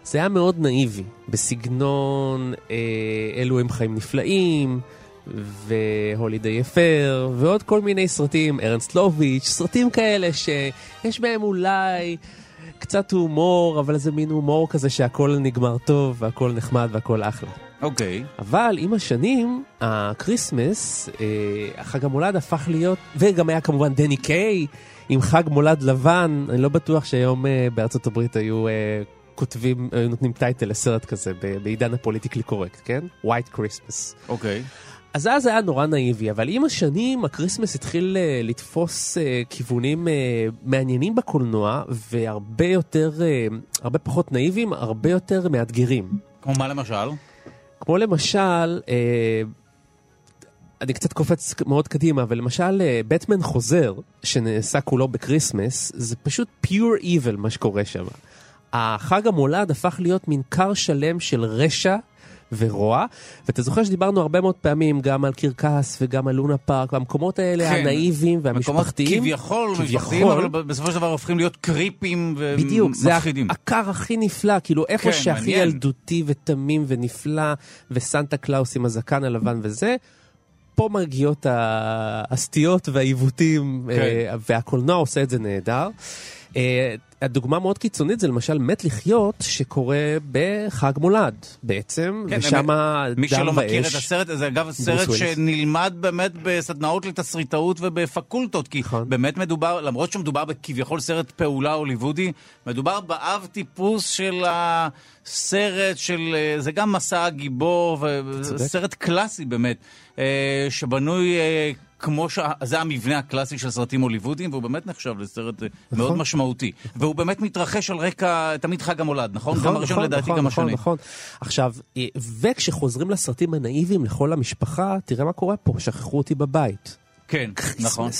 זה היה מאוד נאיבי, בסגנון אה, אלו הם חיים נפלאים, ו Holiday Affair, ועוד כל מיני סרטים, ארנסט לוביץ', סרטים כאלה שיש בהם אולי קצת הומור, אבל זה מין הומור כזה שהכל נגמר טוב, והכל נחמד והכל אחלה. אוקיי. אוקיי. אבל עם השנים, הקריסמס, אה, החג המולד הפך להיות, וגם היה כמובן דני קיי עם חג מולד לבן, אני לא בטוח שהיום אה, בארצות הברית היו... אה, כותבים, היו נותנים title לסרט כזה בעידן ה politically correct, כן? White Christmas. אוקיי. אוקיי. אז אז היה נורא נאיבי, אבל עם השנים הקריסמס התחיל אה, לתפוס אה, כיוונים אה, מעניינים בקולנוע, והרבה יותר, אה, הרבה פחות נאיביים, הרבה יותר מאתגרים. כמו מה למשל? כמו למשל, אה, אני קצת קופץ מאוד קדימה, אבל למשל בטמן אה, חוזר, שנעשה כולו בקריסמס, זה פשוט pure evil מה שקורה שם. החג המולד הפך להיות מין כר שלם של רשע ורוע, ואתה זוכר שדיברנו הרבה מאוד פעמים גם על קרקס וגם על לונה פארק, והמקומות האלה כן. הנאיבים והמשפחתיים. מקומות כביכול, כביכול, אבל בסופו של דבר הופכים להיות קריפים ומפחידים. בדיוק, זה הכר הכי נפלא, כאילו איפה כן, שהכי מעניין. ילדותי ותמים ונפלא, וסנטה קלאוס עם הזקן הלבן וזה. פה מגיעות הסטיות והעיוותים, כן. אה, והקולנוע עושה את זה נהדר. אה, הדוגמה מאוד קיצונית זה למשל מת לחיות שקורה בחג מולד בעצם, כן, ושם דם ואש. מי שלא מכיר את הסרט, זה אגב סרט שנלמד באמת בסדנאות לתסריטאות ובפקולטות, כי נכון. באמת מדובר, למרות שמדובר בכביכול סרט פעולה הוליוודי, מדובר באב טיפוס של הסרט של, אה, זה גם מסע הגיבור, סרט קלאסי באמת, אה, שבנוי כמו ש... זה המבנה הקלאסי של סרטים הוליוודיים, והוא באמת נחשב לסרט אה, נכון. מאוד משמעותי. והוא באמת מתרחש על רקע, תמיד חג המולד, נכון? נכון, גם הראשון נכון, לדעתי, נכון, גם נכון, השני. נכון, עכשיו, אה, וכשחוזרים לסרטים הנאיביים לכל המשפחה, תראה מה קורה פה, שכחו אותי בבית. כן, נכון.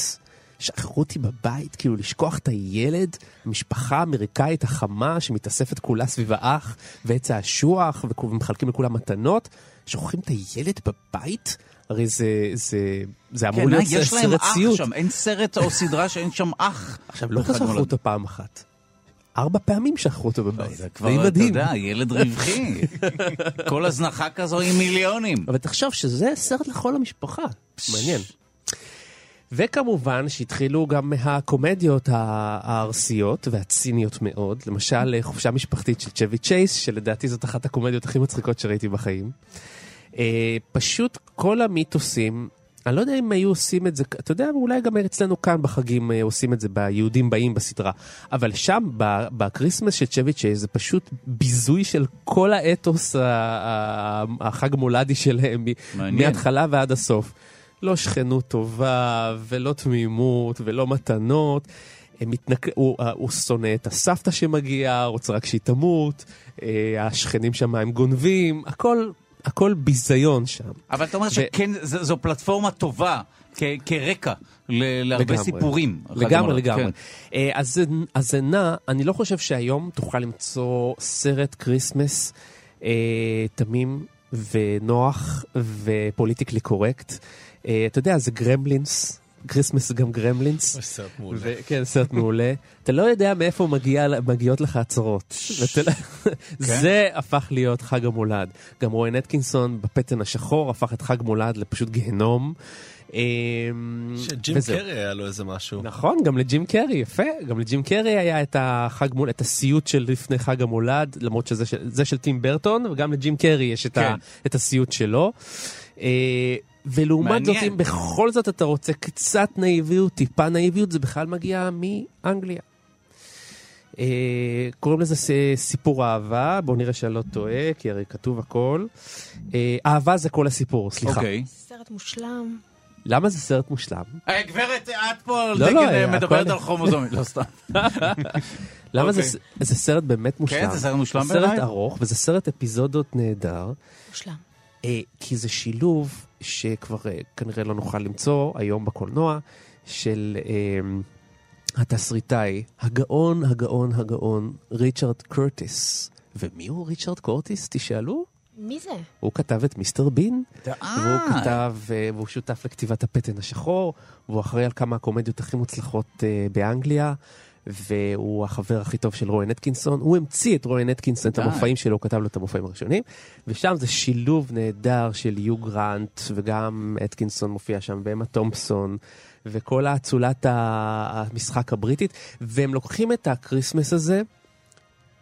שכחו אותי בבית, כאילו לשכוח את הילד, המשפחה האמריקאית החמה שמתאספת כולה סביב האח ועץ האשוח ומחלקים לכולם מתנות, שוכחים את הילד בבית? הרי זה, זה, זה אמור כן, להיות סרט סיוט. יש להם אח שם, אין סרט או סדרה שאין שם אח. עכשיו, לא שכחו אותו פעם אחת. ארבע פעמים שכחו אותו בבית. זה כבר, אתה. יודע, ילד רווחי. כל הזנחה כזו עם מיליונים. אבל תחשוב שזה סרט לכל המשפחה. מעניין. וכמובן שהתחילו גם מהקומדיות הארסיות והציניות מאוד, למשל חופשה משפחתית של צ'בי צ'ייס, שלדעתי זאת אחת הקומדיות הכי מצחיקות שראיתי בחיים. אה, פשוט כל המיתוסים, אני לא יודע אם היו עושים את זה, אתה יודע, אולי גם אצלנו כאן בחגים אה, עושים את זה ביהודים באים בסדרה, אבל שם בקריסמס של צ'ייס זה פשוט ביזוי של כל האתוס החג מולדי שלהם, מעניין. מההתחלה ועד הסוף. לא שכנות טובה, ולא תמימות, ולא מתנות. הם מתנק... הוא, הוא שונא את הסבתא שמגיעה, רוצה רק שהיא תמות, אה, השכנים שם הם גונבים, הכל, הכל ביזיון שם. אבל אתה אומר ו- שכן, ז- זו פלטפורמה טובה כ- כרקע ל- להרבה לגמרי. סיפורים. לגמרי, לגמרי. כן. אה, אז אז זה נע, אני לא חושב שהיום תוכל למצוא סרט כריסמס אה, תמים ונוח ו politically correct. אה, אתה יודע, זה גרמלינס, Christmas גם גרמלינס. סרט מעולה. כן, סרט מעולה. אתה לא יודע מאיפה מגיע, מגיעות לך הצהרות. ואתה לא- זה הפך להיות חג המולד. גם רואן אטקינסון בפתן השחור הפך את חג מולד לפשוט גיהנום. אמ, שג'ים. קרי היה לו איזה משהו. נכון, גם לג'ים קרי, יפה. גם לג'ים קרי היה את החג מול, את הסיוט של לפני חג המולד, למרות שזה של, זה של טים ברטון, וגם לג'ים קרי יש את, ה, כן. את הסיוט שלו. ולעומת זאת, מעניין. אם בכל זאת אתה רוצה קצת נאיביות, טיפה נאיביות, זה בכלל מגיע מאנגליה. אה, קוראים לזה ס- סיפור אהבה, בואו נראה שאני לא טועה, כי הרי כתוב הכל. אה, אהבה זה כל הסיפור, סליחה. אוקיי. סרט מושלם. למה זה סרט מושלם? אה, גברת, את פה על לא, דגל לא, אה, הכל- מדברת על כרומוזומים, לא סתם. למה זה, אוקיי. זה סרט באמת מושלם? כן, זה סרט מושלם זה סרט בעיניי. ארוך, וזה סרט אפיזודות נהדר, מושלם. אה, כי זה שילוב שכבר אה, כנראה לא נוכל למצוא היום בקולנוע, של אה, התסריטאי, הגאון, הגאון, הגאון, ריצ'רד קורטיס. ומי הוא ריצ'רד קורטיס? תשאלו. מי זה? הוא כתב את מיסטר בין, והוא כתב, אה, והוא שותף לכתיבת הפטן השחור, והוא אחראי על כמה הקומדיות הכי מוצלחות אה, באנגליה, והוא החבר הכי טוב של רואן אטקינסון. הוא המציא את רואן אטקינסון, את. המופעים שלו, הוא כתב לו את המופעים הראשונים, ושם זה שילוב נהדר של יו גרנט, וגם אטקינסון מופיע שם, ואמה תומפסון, וכל האצולת המשחק הבריטית, והם לוקחים את ה Christmas הזה,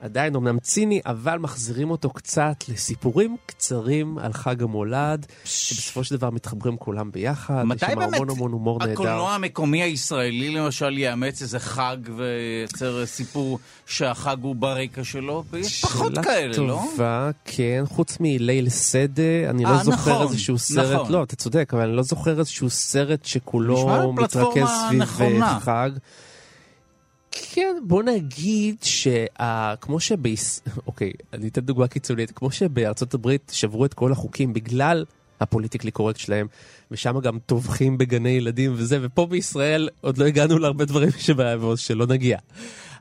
עדיין אמנם ציני, אבל מחזירים אותו קצת לסיפורים קצרים על חג המולד, שבסופו של דבר מתחברים כולם ביחד. מתי באמת המון המון הומור נהדר. הקולנוע המקומי הישראלי למשל יאמץ איזה חג וייצר סיפור שהחג הוא ברקע שלו? ויש פחות כאלה, שאלה לא? טובה, כן, חוץ מליל סדה, אני אה, לא זוכר נכון, איזשהו סרט, נכון. לא, אתה צודק, אבל אני לא זוכר איזשהו סרט שכולו מתרכז סביב נכונה. אה, חג. כן, בוא נגיד שכמו שביש... אוקיי, אני אתן דוגמה קיצונית. כמו שבארצות הברית שברו את כל החוקים בגלל ה politically correct שלהם, ושם גם טובחים בגני ילדים וזה, ופה בישראל עוד לא הגענו להרבה דברים שבעיה, שלא נגיע.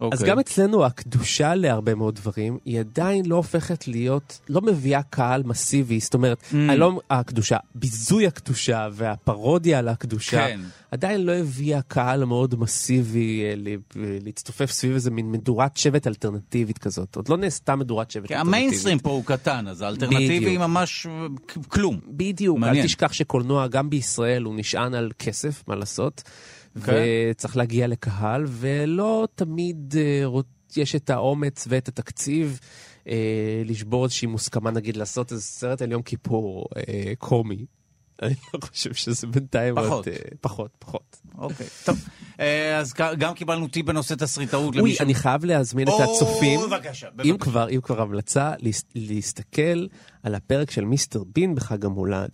אז אוקיי. גם אצלנו הקדושה להרבה מאוד דברים, היא עדיין לא הופכת להיות, לא מביאה קהל מסיבי, זאת אומרת, Mm. לא הקדושה, ביזוי הקדושה והפרודיה על הקדושה, כן. עדיין לא הביאה קהל מאוד מסיבי אה, ל- להצטופף סביב איזה מין מדורת שבט אלטרנטיבית כזאת. עוד לא נעשתה מדורת שבט כי אלטרנטיבית. המיינסטרים פה הוא קטן, אז האלטרנטיבי בדיוק. היא ממש אה, כלום. בדיוק, מעניין. אל תשכח שקולנוע גם בישראל הוא נשען על כסף, מה לעשות, כן. וצריך להגיע לקהל, ולא תמיד אה, יש את האומץ ואת התקציב אה, לשבור איזושהי מוסכמה, נגיד לעשות איזה סרט על יום כיפור אה, קומי. אני לא חושב שזה בינתיים פחות. עוד, אה, פחות, פחות. אוקיי, טוב. אה, אז גם קיבלנו טיפ בנושא תסריטאות אוי, למישהו. אני חייב להזמין את או, הצופים. בבקשה, אם בבקשה. כבר, אם כבר המלצה, להס- להסתכל על הפרק של מיסטר בין בחג המולד.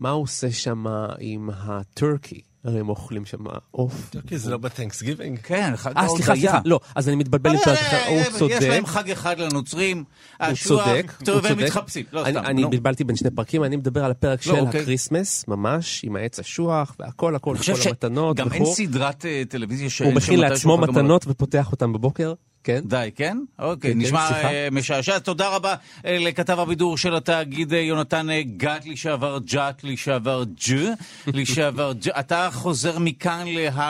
מה הוא עושה שם עם ה turkey? הרי הם אוכלים שם עוף. כי זה לא ב Thanksgiving. כן, חג אה, סליחה, ההודיה. סליחה, לא, אז אני מתבלבל עם אה, פרק אה, אחר, הוא אה, יש צודק. להם חג אחד לנוצרים, הוא צודק, הוא והם צודק. מתחפשים, לא אני- סתם. אני נו. בלבלתי בין שני פרקים, אני מדבר על הפרק לא, של אוקיי. ה Christmas, ממש, עם העץ אשוח והכל, הכל, כל המתנות שגם אין. סדרת טלוויזיה שאין הוא מכין לעצמו. מתנות ופותח אותן בבוקר, כן? די, כן? אוקיי, כן, נשמע סליחה. אה, משעשע. תודה רבה אה, לכתב הבידור של התאגיד אה, יונתן גת, לשעבר ג'ת, לשעבר ג', לשעבר ג'. אתה חוזר מכאן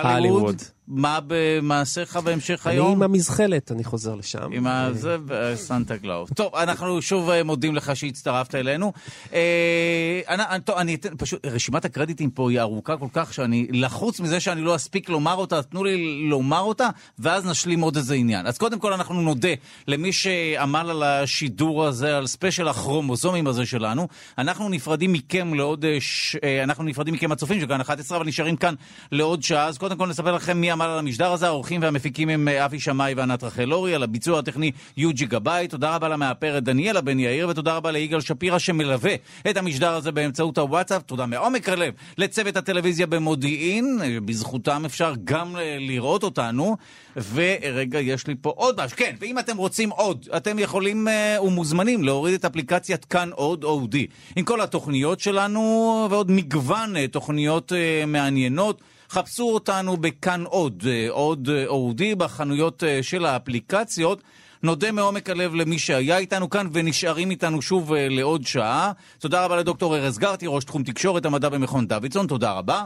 להוליווד. מה במעשיך בהמשך אני היום? עם המזחלת, אני חוזר לשם. עם ה... זה סנטה קלאוס. טוב, אנחנו שוב אה, מודים לך שהצטרפת אלינו. אה, אני, טוב, אני אתן, פשוט, רשימת הקרדיטים פה היא ארוכה כל כך, שאני לחוץ מזה שאני לא אספיק לומר אותה, תנו לי לומר אותה, ואז נשלים עוד איזה עניין. אז קודם כל אנחנו נודה למי שעמל על השידור הזה, על ספיישל הכרומוזומים הזה שלנו. אנחנו נפרדים מכם לעוד... אה. אה, אנחנו נפרדים מכם הצופים של כאן 11, אבל נשארים כאן לעוד שעה. אז קודם כל נספר לכם מי עמל על המשדר הזה. העורכים והמפיקים הם אה, אבי שמאי וענת רחל אורי, על הביצוע הטכני יוג'י גבאי. תודה רבה למאפרת דניאלה בן יאיר, ותודה רבה ליגאל שפירא שמלווה את המשדר הזה באמצעות הוואטסאפ. תודה מעומק הלב לצוות הטלוויזיה במודיעין, אה, בזכותם אפשר גם אה, לראות אותנו. ורגע, יש לי פה עוד משהו. כן, ואם אתם רוצים עוד, אתם יכולים ומוזמנים להוריד את אפליקציית כאן עוד אודי. עם כל התוכניות שלנו ועוד מגוון תוכניות מעניינות. חפשו אותנו בכאן עוד, אה, עוד אה, אודי, בחנויות אה, של האפליקציות. נודה מעומק הלב למי שהיה איתנו כאן ונשארים איתנו שוב אה, לעוד שעה. תודה רבה לדוקטור ארז גרטי, ראש תחום תקשורת המדע במכון דוידסון, תודה רבה.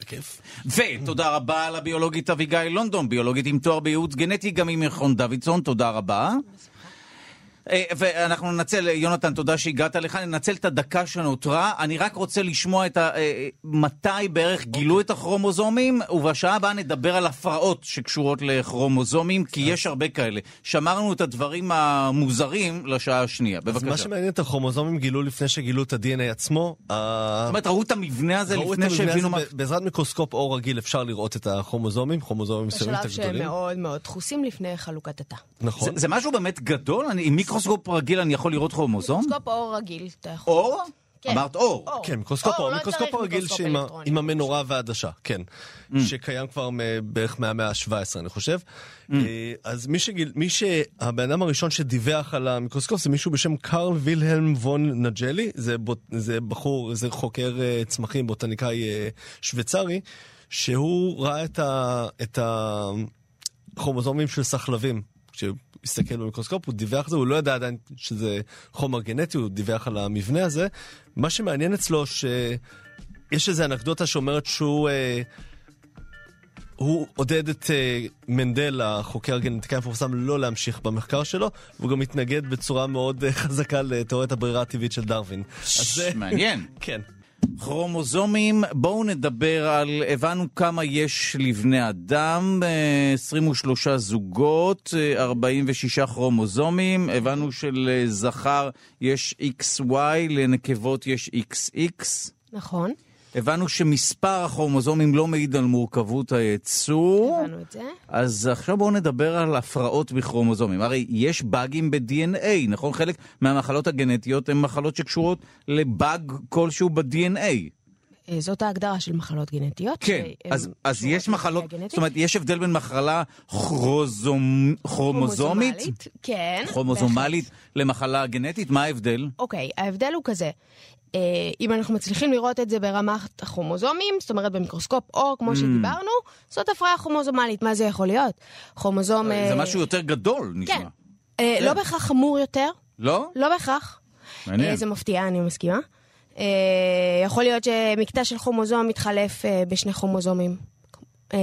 בכיף. ותודה רבה לביולוגית אביגיל לונדון, ביולוגית עם תואר בייעוץ גנטי, גם ממכון דוידסון, תודה רבה. אה, ואנחנו ננצל, יונתן, תודה שהגעת לכאן, ננצל את הדקה שנותרה. אני רק רוצה לשמוע את ה... אה, מתי בערך גילו את הכרומוזומים, ובשעה הבאה נדבר על הפרעות שקשורות לכרומוזומים, כי יש הרבה כאלה. שמרנו את הדברים המוזרים לשעה השנייה. אז מה בבקשה. שמעניין את הכרומוזומים גילו לפני שגילו את ה-DNA עצמו. זאת אומרת, ראו את המבנה הזה לפני שהבינו מה... בעזרת מיקרוסקופ אור רגיל אפשר לראות את הכרומוזומים, כרומוזומים מסוימים בשלב את שהם הגדולים. מאוד מאוד דחוסים לפני חלוקת התא. זה, נכון. זה משהו באמת גדול? אני, עם מיקרוסקופ רגיל אני יכול לראות כרומוזום? מיקרוסקופ אור רגיל, אתה יכול. אור? כן. אמרת אור. אור. כן, מיקרוסקופ אור, לא מיקרוסקופ צריך אור רגיל מיקרוסקופ שעם ה- אלקטרוני. עם המנורה והעדשה, כן. Mm. שקיים כבר בערך מהמאה ה-17, אני חושב. Mm. אה, אז מי שגילה, מי שהבן אדם הראשון שדיווח על המיקרוסקופ זה מישהו בשם קרל וילהלם פון נגלי, זה בוט- זה בחור, זה חוקר אה, צמחים, בוטניקאי אה, שוויצרי, שהוא ראה את ה- את הכרומוזומים של סחלבים. הסתכל במיקרוסקופ, הוא דיווח על זה, הוא לא ידע עדיין שזה חומר גנטי, הוא דיווח על המבנה הזה. מה שמעניין אצלו, שיש איזו אנקדוטה שאומרת שהוא... אה, הוא עודד את אה, מנדל, החוקר הגנטיקאי המפורסם, לא להמשיך במחקר שלו, והוא גם מתנגד בצורה מאוד אה, חזקה לתיאוריית הברירה הטבעית של דרווין. אז זה... מעניין. כן. כרומוזומים, בואו נדבר על, הבנו כמה יש לבני אדם, אה, 23 זוגות, אה, 46 כרומוזומים, הבנו שלזכר יש XY, לנקבות יש XX. נכון, הבנו שמספר הכרומוזומים לא מעיד על מורכבות היצור. הבנו את זה. אז עכשיו בואו נדבר על הפרעות בכרומוזומים. הרי יש באגים ב-DNA, נכון? חלק מהמחלות הגנטיות הן מחלות שקשורות לבאג כלשהו ב-DNA. אה, זאת ההגדרה של מחלות גנטיות. כן, אז, אז יש מחלות, גנטית. זאת אומרת, יש הבדל בין מחלה כרומוזומית, כן. כרומוזומלית, למחלה גנטית? מה ההבדל? אוקיי, ההבדל הוא כזה. אה, אם אנחנו מצליחים לראות את זה ברמת הכרומוזומים, זאת אומרת במיקרוסקופ אור, Mm. כמו שדיברנו, זאת הפרעה כרומוזומלית. מה זה יכול להיות? כרומוזום... זה אה, משהו יותר גדול, נשמע. כן. אה, לא בהכרח חמור יותר, לא? לא בהכרח. מעניין. אה, זה מפתיע, אני מסכימה. אה, יכול להיות שמקטע של כרומוזום מתחלף אה, בשני כרומוזומים. אה,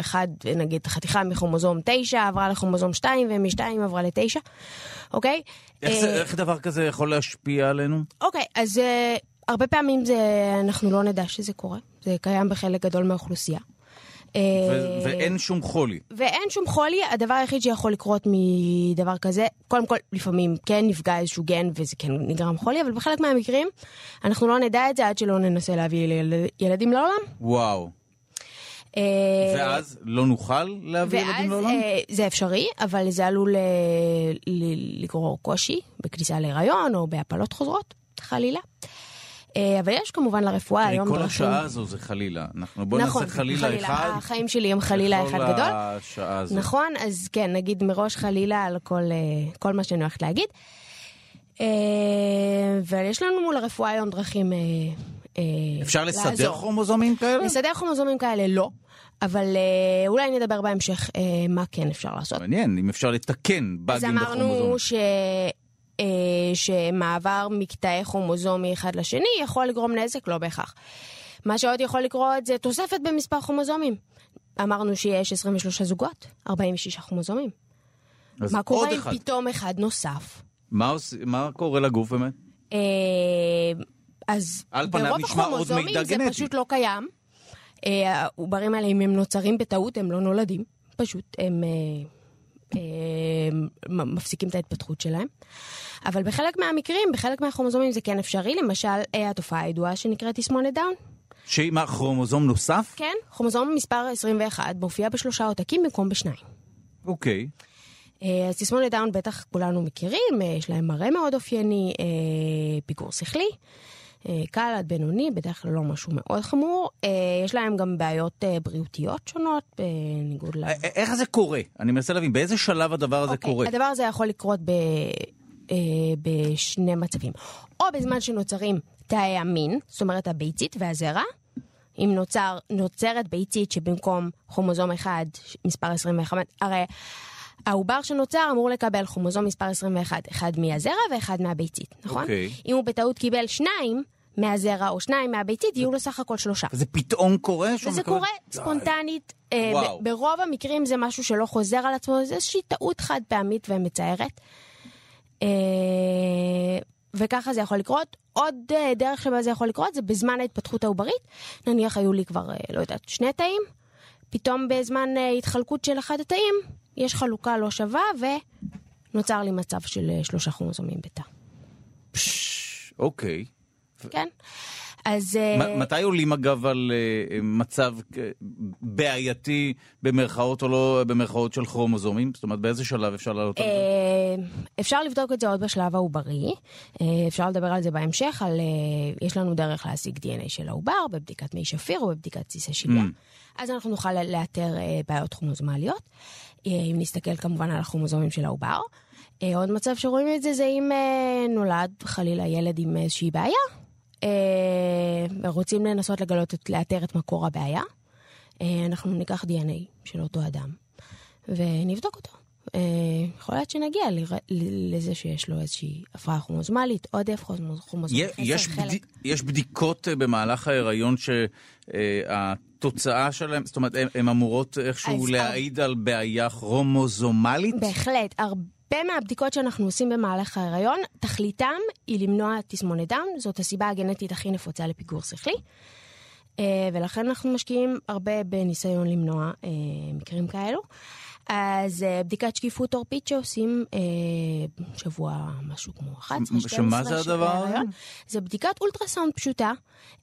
אחד, נגיד, חתיכה מכרומוזום 9 עברה לכרומוזום 2, ומ-2 עברה ל-9, אוקיי? איך, אה, זה, איך דבר כזה יכול להשפיע עלינו? אוקיי, אז uh, הרבה פעמים זה, אנחנו לא נדע שזה קורה. זה קיים בחלק גדול מהאוכלוסייה. אה, ו- ואין שום חולי. ואין שום חולי, הדבר היחיד שיכול לקרות מדבר כזה, קודם כל, לפעמים כן נפגע איזשהו גן וזה כן נגרם חולי, אבל בחלק מהמקרים אנחנו לא נדע את זה עד שלא ננסה להביא ילד, ילדים לעולם. וואו. ואז לא נוכל להביא ילדים ואז לעולם? אה, זה אפשרי, אבל זה עלול אה, לגרור קושי בכניסה להיריון או בהפלות חוזרות, חלילה. אה, אבל יש כמובן לרפואה היום כל דרכים... השעה הזו זה חלילה. אנחנו בוא נכון, נעשה חלילה אחד. החיים שלי הם חלילה אחד גדול. השעה הזו. נכון, אז כן, נגיד מראש חלילה על כל, כל מה שאני הולכת להגיד. ויש לנו מול הרפואה היום דרכים אפשר לסדר לעזור. כרומוזומים כאלה? לסדר כרומוזומים כאלה לא, אבל אה, אולי נדבר בהמשך אה, מה כן אפשר לעשות. מעניין, אם אפשר לתקן אז באגים בכרומוזומים. אמרנו ש... אה, שמעבר מקטעי כרומוזום מאחד לשני יכול לגרום נזק, לא בהכרח. מה שעוד יכול לקרות זה תוספת במספר כרומוזומים. אמרנו שיש 23 זוגות, 46 כרומוזומים. אז מה קורה אם אחד. פתאום אחד נוסף? מה, עוש... מה קורה לגוף באמת? אה, אז ברוב הכרומוזומים מידע זה גנטי. פשוט לא קיים. אה, העוברים האלה, אם הם נוצרים בטעות, הם לא נולדים. פשוט הם אה, אה, מפסיקים את ההתפתחות שלהם. אבל בחלק מהמקרים, בחלק מהכרומוזומים זה כן אפשרי. למשל, אה, התופעה הידועה שנקראת תסמונת דאון. שהיא מה, כרומוזום נוסף? כן, כרומוזום מספר 21 מופיע בשלושה עותקים במקום בשניים. אוקיי. אה, אז תסמונת דאון בטח כולנו מכירים, אה, יש להם מראה מאוד אופייני, פיגור שכלי, קל עד בינוני, בדרך כלל לא משהו מאוד חמור. אה, יש להם גם בעיות אה, בריאותיות שונות, בניגוד ל... איך זה קורה? אני מנסה להבין, באיזה שלב הדבר הזה אוקיי, קורה? הדבר הזה יכול לקרות ב, אה, בשני מצבים. או בזמן שנוצרים תאי המין, זאת אומרת הביצית והזרע. אם נוצר, נוצרת ביצית שבמקום כרומוזום אחד, מספר 21, הרי העובר שנוצר אמור לקבל כרומוזום מספר 21, אחד מהזרע ואחד מהביצית, נכון? אוקיי. אם הוא בטעות קיבל שניים מהזרע או שניים מהביצית, יהיו לו סך הכל שלושה. זה פתאום קורה? וזה מקבל- קורה ספונטנית. אה. ב- ברוב המקרים זה משהו שלא חוזר על עצמו, זה איזושהי טעות חד פעמית ומצערת. אה, וככה זה יכול לקרות. עוד אה, דרך שבה זה יכול לקרות זה בזמן ההתפתחות העוברית. נניח היו לי כבר, אה, לא יודעת, שני תאים, פתאום בזמן אה, התחלקות של אחד התאים, יש חלוקה לא שווה ונוצר לי מצב של אה, שלושה כרומוזומים בתא. אוקיי. כן? אז... אה, מ- מתי עולים אגב על אה, מצב אה, בעייתי במרכאות או לא במרכאות של כרומוזומים? זאת אומרת, באיזה שלב אפשר לעלות על זה? אה, אפשר לבדוק את זה עוד בשלב העוברי, אה, אפשר לדבר על זה בהמשך, על, אה, יש לנו דרך להשיג DNA של העובר בבדיקת מי שפיר או בבדיקת סיסי שליה. Mm. אז אנחנו נוכל לאתר אה, בעיות כרומוזומליות, אה, אם נסתכל כמובן על הכרומוזומים של העובר. אה, עוד מצב שרואים את זה זה אם אה, נולד חלילה ילד עם איזושהי בעיה, אה, ורוצים לנסות לגלות, את- לאתר את מקור הבעיה. אה, אנחנו ניקח DNA של אותו אדם ונבדוק אותו. אה, יכול להיות שנגיע לזה שיש לו איזושהי הפרעה כרומוזומלית, עודף חסר, יש, יש בדיקות אה, במהלך ההיריון שהתוצאה שלהם, זאת אומרת, הן- אמורות איכשהו להעיד על בעיה כרומוזומלית? בהחלט, הרבה מהבדיקות שאנחנו עושים במהלך ההיריון, תכליתם היא למנוע תסמונת דאון, זאת הסיבה הגנטית הכי נפוצה לפיגור שכלי. אה, ולכן אנחנו משקיעים הרבה בניסיון למנוע אה, מקרים כאלו. אז אה, בדיקת שקיפות עורפית שעושים אה, שבוע משהו כמו 11, 12 שמה זה הדבר הזה? זה בדיקת אולטרסאונד פשוטה,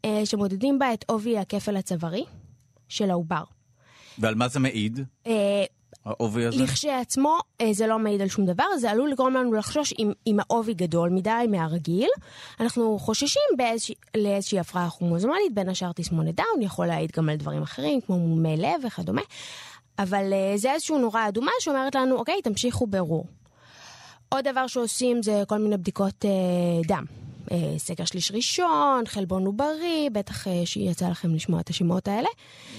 אה, שמודדים בה את עובי הכפל הצווארי של העובר. ועל מה זה מעיד, אה, העובי הזה? לכשעצמו אה, זה לא מעיד על שום דבר, זה עלול לגרום לנו לחשוש אם, אם העובי גדול מדי מהרגיל. אנחנו חוששים באיזושה, לאיזושהי הפרעה כרומוזומלית, בין השאר תסמונת דאון, יכול להעיד גם על דברים אחרים, כמו מומי לב וכדומה. אבל אה, זה איזשהו נורה אדומה שאומרת לנו, אוקיי, תמשיכו ברור. עוד דבר שעושים זה כל מיני בדיקות אה, דם. אה, סקר שליש ראשון, חלבון עוברי, בטח אה, שיצא לכם לשמוע את השמות האלה.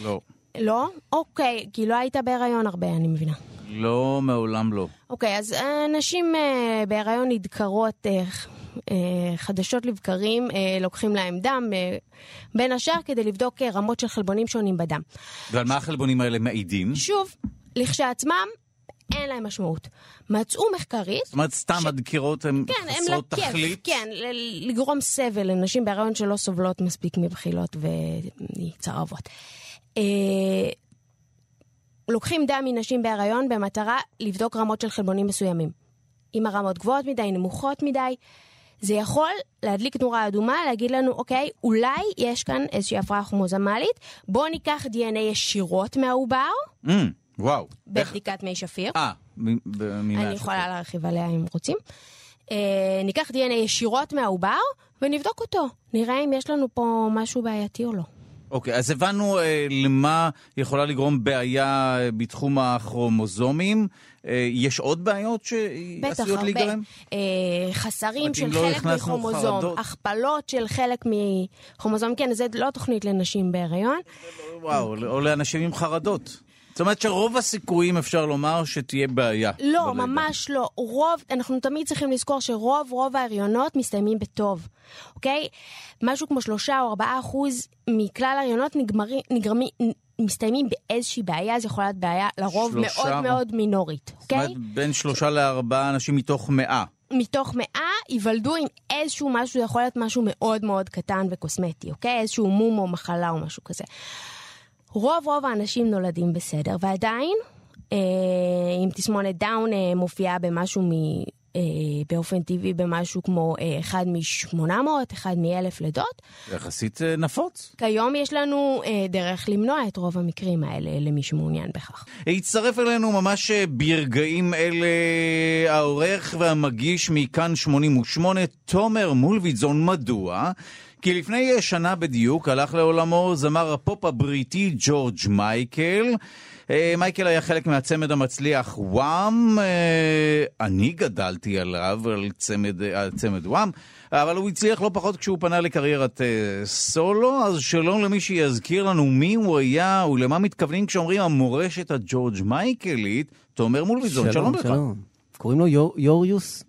לא. לא? אוקיי, כי לא היית בהיריון הרבה, אני מבינה. לא, מעולם לא. אוקיי, אז אה, נשים אה, בהיריון נדקרות אה, חדשות לבקרים, אה, לוקחים להם דם, אה, בין השאר כדי לבדוק אה, רמות של חלבונים שונים בדם. ועל מה החלבונים האלה מעידים? שוב, לכשעצמם, אין להם משמעות. מצאו מחקרית, זאת אומרת, סתם ש- הדקירות הן כן, הם חסרות לכיף, תכלית? כן, לגרום סבל לנשים בהיריון שלא סובלות מספיק מבחילות וצרבות. אה, לוקחים דם מנשים בהיריון במטרה לבדוק רמות של חלבונים מסוימים. אם הרמות גבוהות מדי, נמוכות מדי, זה יכול להדליק נורה אדומה, להגיד לנו, אוקיי, אולי יש כאן איזושהי הפרעה כרומוזומלית, בואו ניקח DNA ישירות מהעובר, Mm, וואו. איך- בבדיקת מי שפיר. אה, מ- ב- ממה אני יכולה לך? להרחיב עליה אם רוצים. אה, ניקח DNA ישירות מהעובר ונבדוק אותו. נראה אם יש לנו פה משהו בעייתי או לא. אוקיי, אז הבנו אה, למה יכולה לגרום בעיה אה, בתחום הכרומוזומים. אה, יש עוד בעיות בטח, שעשויות הרבה. להיגרם? אה, חסרים אומרת, של אם לא חלק מכרומוזום. הכפלות של חלק מכרומוזום, כן, זה לא תוכנית לנשים בהיריון. וואו, או לאנשים עם חרדות. זאת אומרת שרוב הסיכויים אפשר לומר שתהיה בעיה. לא, בלידה. ממש לא. רוב, אנחנו תמיד צריכים לזכור שרוב רוב ההריונות מסתיימים בטוב, אוקיי? משהו כמו שלושה או ארבעה אחוז מכלל ההריונות נגמרים, נגרמים, מסתיימים באיזושהי בעיה, זו יכולה להיות בעיה לרוב שלושה- מאוד מאוד מינורית, זאת אומרת, אוקיי? בין שלושה לארבעה אנשים מתוך מאה. מתוך מאה ייוולדו עם איזשהו משהו, זה יכול להיות משהו מאוד מאוד קטן וקוסמטי, אוקיי? איזשהו מום או מחלה או משהו כזה. רוב רוב האנשים נולדים בסדר, ועדיין, אה, אם תסמונת דאון אה, מופיעה במשהו מ... אה, באופן טבעי במשהו כמו אה, אחד מ-800, אחד מ-1000 לידות. יחסית אה, נפוץ. כיום יש לנו אה, דרך למנוע את רוב המקרים האלה למי שמעוניין בכך. הצטרף אלינו ממש אה, ברגעים אלה העורך והמגיש מכאן 88, תומר מולוידזון. מדוע? כי לפני אה, שנה בדיוק הלך לעולמו זמר הפופ הבריטי ג'ורג' מייקל. אה, מייקל היה חלק מהצמד המצליח וואם, אה, אני גדלתי עליו, על צמד, על צמד וואם, אבל הוא הצליח לא פחות כשהוא פנה לקריירת אה, סולו, אז שלום למי שיזכיר לנו מי הוא היה ולמה מתכוונים כשאומרים המורשת הג'ורג' מייקלית, תומר מולביזון, שלום, לך. שלום. קוראים לו יור- יוריוס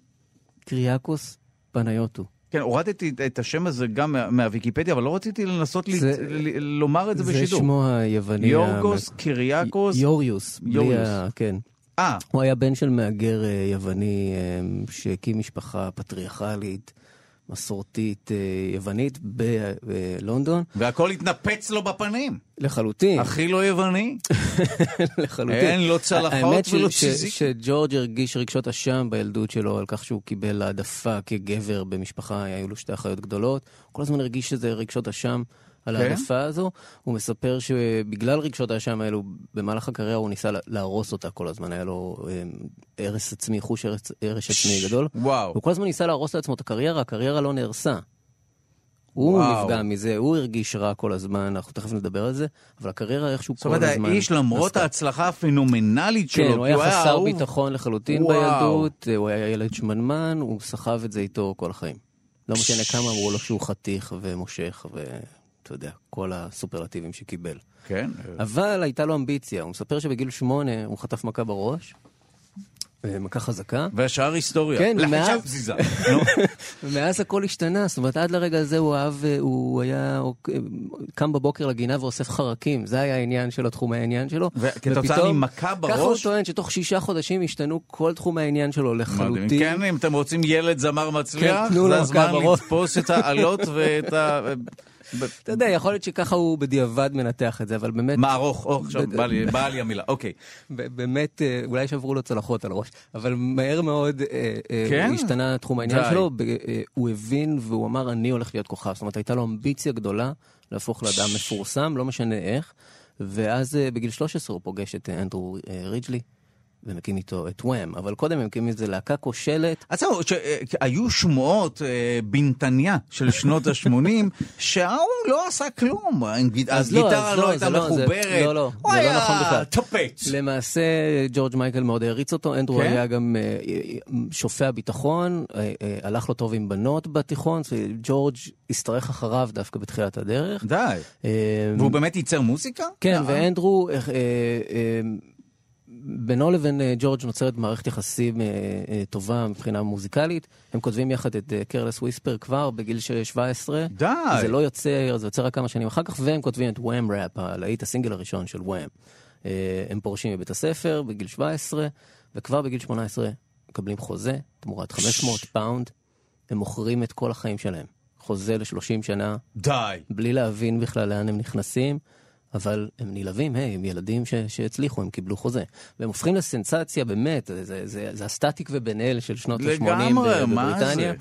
קריאקוס פניוטו. כן, הורדתי את השם הזה גם מה- מהוויקיפדיה, אבל לא רציתי לנסות זה- ל- לומר את זה זה בשידור. שמו היווני. יורגוס, המ- קיריאקוס, יוריוס. יוריוס. ה- כן. אה, הוא היה בן של מהגר אה, יווני אה, שהקים משפחה פטריארכלית, מסורתית אה, יוונית בלונדון. והכל התנפץ לו בפנים. לחלוטין. הכי לא יווני. לחלוטין. אין לו צלחות ולא ציזיק. שג'ורג' הרגיש רגשות אשם בילדות שלו על כך שהוא קיבל העדפה כגבר במשפחה, היו לו שתי אחיות גדולות. הוא כל הזמן הרגיש שזה רגשות אשם על כן? העדפה הזו. הוא מספר שבגלל רגשות האשם האלו, במהלך הקריירה הוא ניסה לה- להרוס אותה כל הזמן. היה לו אה, הרס עצמי, חוש הרס- עצמי גדול. וואו. הוא כל הזמן ניסה להרוס לעצמו את הקריירה, הקריירה לא נהרסה. הוא וואו. נפגע מזה, הוא הרגיש רע כל הזמן, אנחנו תכף נדבר על זה, אבל הקריירה איכשהו זאת כל אומרת, הזמן... האיש, למרות נסתה. ההצלחה הפנומנלית שלו, כן, הוא היה חסר אהוב, ביטחון לחלוטין וואו. בילדות, הוא היה ילד שמנמן, הוא סחב את זה איתו כל החיים. לא משנה כמה אמרו לו שהוא חתיך ומושך, ואתה יודע, כל הסופרלטיבים שקיבל. כן, אבל הייתה לו אמביציה, הוא מספר שבגיל שמונה הוא חטף מכה בראש, אה, מכה חזקה, והשאר היסטוריה. כן, ומאז- פזיזה. נו, ומאז הכל השתנה, זאת אומרת, עד לרגע הזה הוא אהב, אה, הוא היה קם בבוקר לגינה ואוסף חרקים, זה היה העניין שלו, תחומי העניין שלו. וכתוצאה ממכה ככה הוא בראש, טוען שתוך שישה חודשים השתנו כל תחומי העניין שלו. לחלוטין. כן, אם אתם רוצים ילד זמר מצליח, כן, זה הזמן בראש. לתפוס את העלות ואת ה... אתה יודע, יכול להיות שככה הוא בדיעבד מנתח את זה, אבל באמת, מה ארוך? או, עכשיו באה לי המילה, אוקיי. באמת, אה, אולי שברו לו צלחות על הראש, אבל מהר מאוד אה, אה, כן? השתנה תחום העניין. שלו, הוא הבין והוא אמר, אני הולך להיות כוכב. זאת אומרת, הייתה לו אמביציה גדולה להפוך לאדם מפורסם, לא משנה איך, ואז בגיל 13 הוא פוגש את אנדרו ריג'לי, ומקים איתו את וואם, אבל קודם הם מקימים איזה להקה כושלת. אז זהו, שהיו שמועות אה, בנתניה של שנות ה-80, שההוא לא עשה כלום. אז לא, הגיטרה אז לא לא, הייתה לא, מחוברת. לא, לא, זה לא נכון בכלל. טפץ. למעשה, ג'ורג' מייקל מאוד העריץ אותו, אנדרו כן? היה גם אה, אה, שופע ביטחון, אה, אה, הלך לו טוב עם בנות בתיכון, ג'ורג' השתרך אחריו דווקא בתחילת הדרך. די. אה, והוא באמת ייצר מוזיקה? כן, אה, ואנדרו, אה, אה, אה, בינו לבין אה, ג'ורג' נוצרת מערכת יחסים אה, אה, טובה מבחינה מוזיקלית. הם כותבים יחד את Careless Whisper כבר בגיל ש- 17. די. זה לא יוצא, זה יוצא רק כמה שנים אחר כך, והם כותבים את Wham Rap, הלהיט הסינגל הראשון של וואם. הם פורשים מבית הספר בגיל 17, וכבר בגיל 18 מקבלים חוזה תמורת 500 פאונד. הם מוכרים את כל החיים שלהם. חוזה ל-30 שנה, די. בלי להבין בכלל לאן הם נכנסים, אבל הם נלהבים, היי, הם ילדים ש- שהצליחו, הם קיבלו חוזה. והם הופכים לסנסציה, באמת, זה, זה, זה, זה הסטטיק ובן אל של שנות ה-80 לגמרי, מה בבריטניה.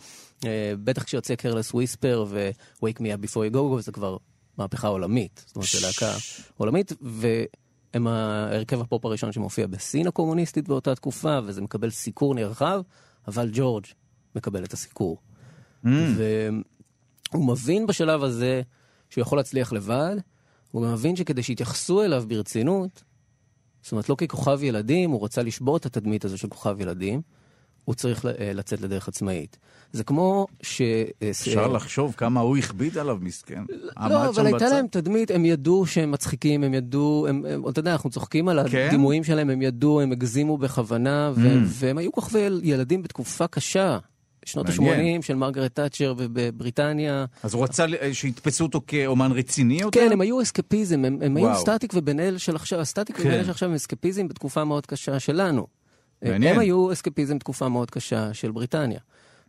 זה? אה, בטח כשיוצא Careless Whisper ו-Wake Me Up Before You Go Go, זה כבר מהפכה עולמית. זאת אומרת, זו להקה עולמית, והם ההרכב הפופ הראשון שמופיע בסין הקומוניסטית באותה תקופה, וזה מקבל סיקור נרחב, אבל ג'ורג' מקבל את הסיקור. Mm. והוא מבין בשלב הזה שהוא יכול להצליח לבד, הוא גם מבין שכדי שיתייחסו אליו ברצינות, זאת אומרת, לא ככוכב ילדים, הוא רצה לשבור את התדמית הזו של כוכב ילדים, הוא צריך אה, לצאת לדרך עצמאית. זה כמו ש... אה, אפשר לחשוב כמה הוא הכביד עליו, מסכן. לא, אבל הייתה. להם תדמית, הם ידעו שהם מצחיקים, הם ידעו, הם, הם, אתה יודע, אנחנו צוחקים על כן? הדימויים שלהם, הם ידעו, הם הגזימו בכוונה, Mm. והם היו כוכבי יל- ילדים בתקופה קשה. שנות מעניין. ה-80 של מרגרט תאצ'ר ובבריטניה. אז הוא רצה שיתפסו אותו כאומן רציני יותר? כן, הם היו אסקפיזם, הם, הם היו. סטטיק ובן אל של עכשיו, הסטטיק ובן כן. אל של עכשיו הם אסקפיזם בתקופה מאוד קשה שלנו. מעניין. הם היו אסקפיזם בתקופה מאוד קשה של בריטניה.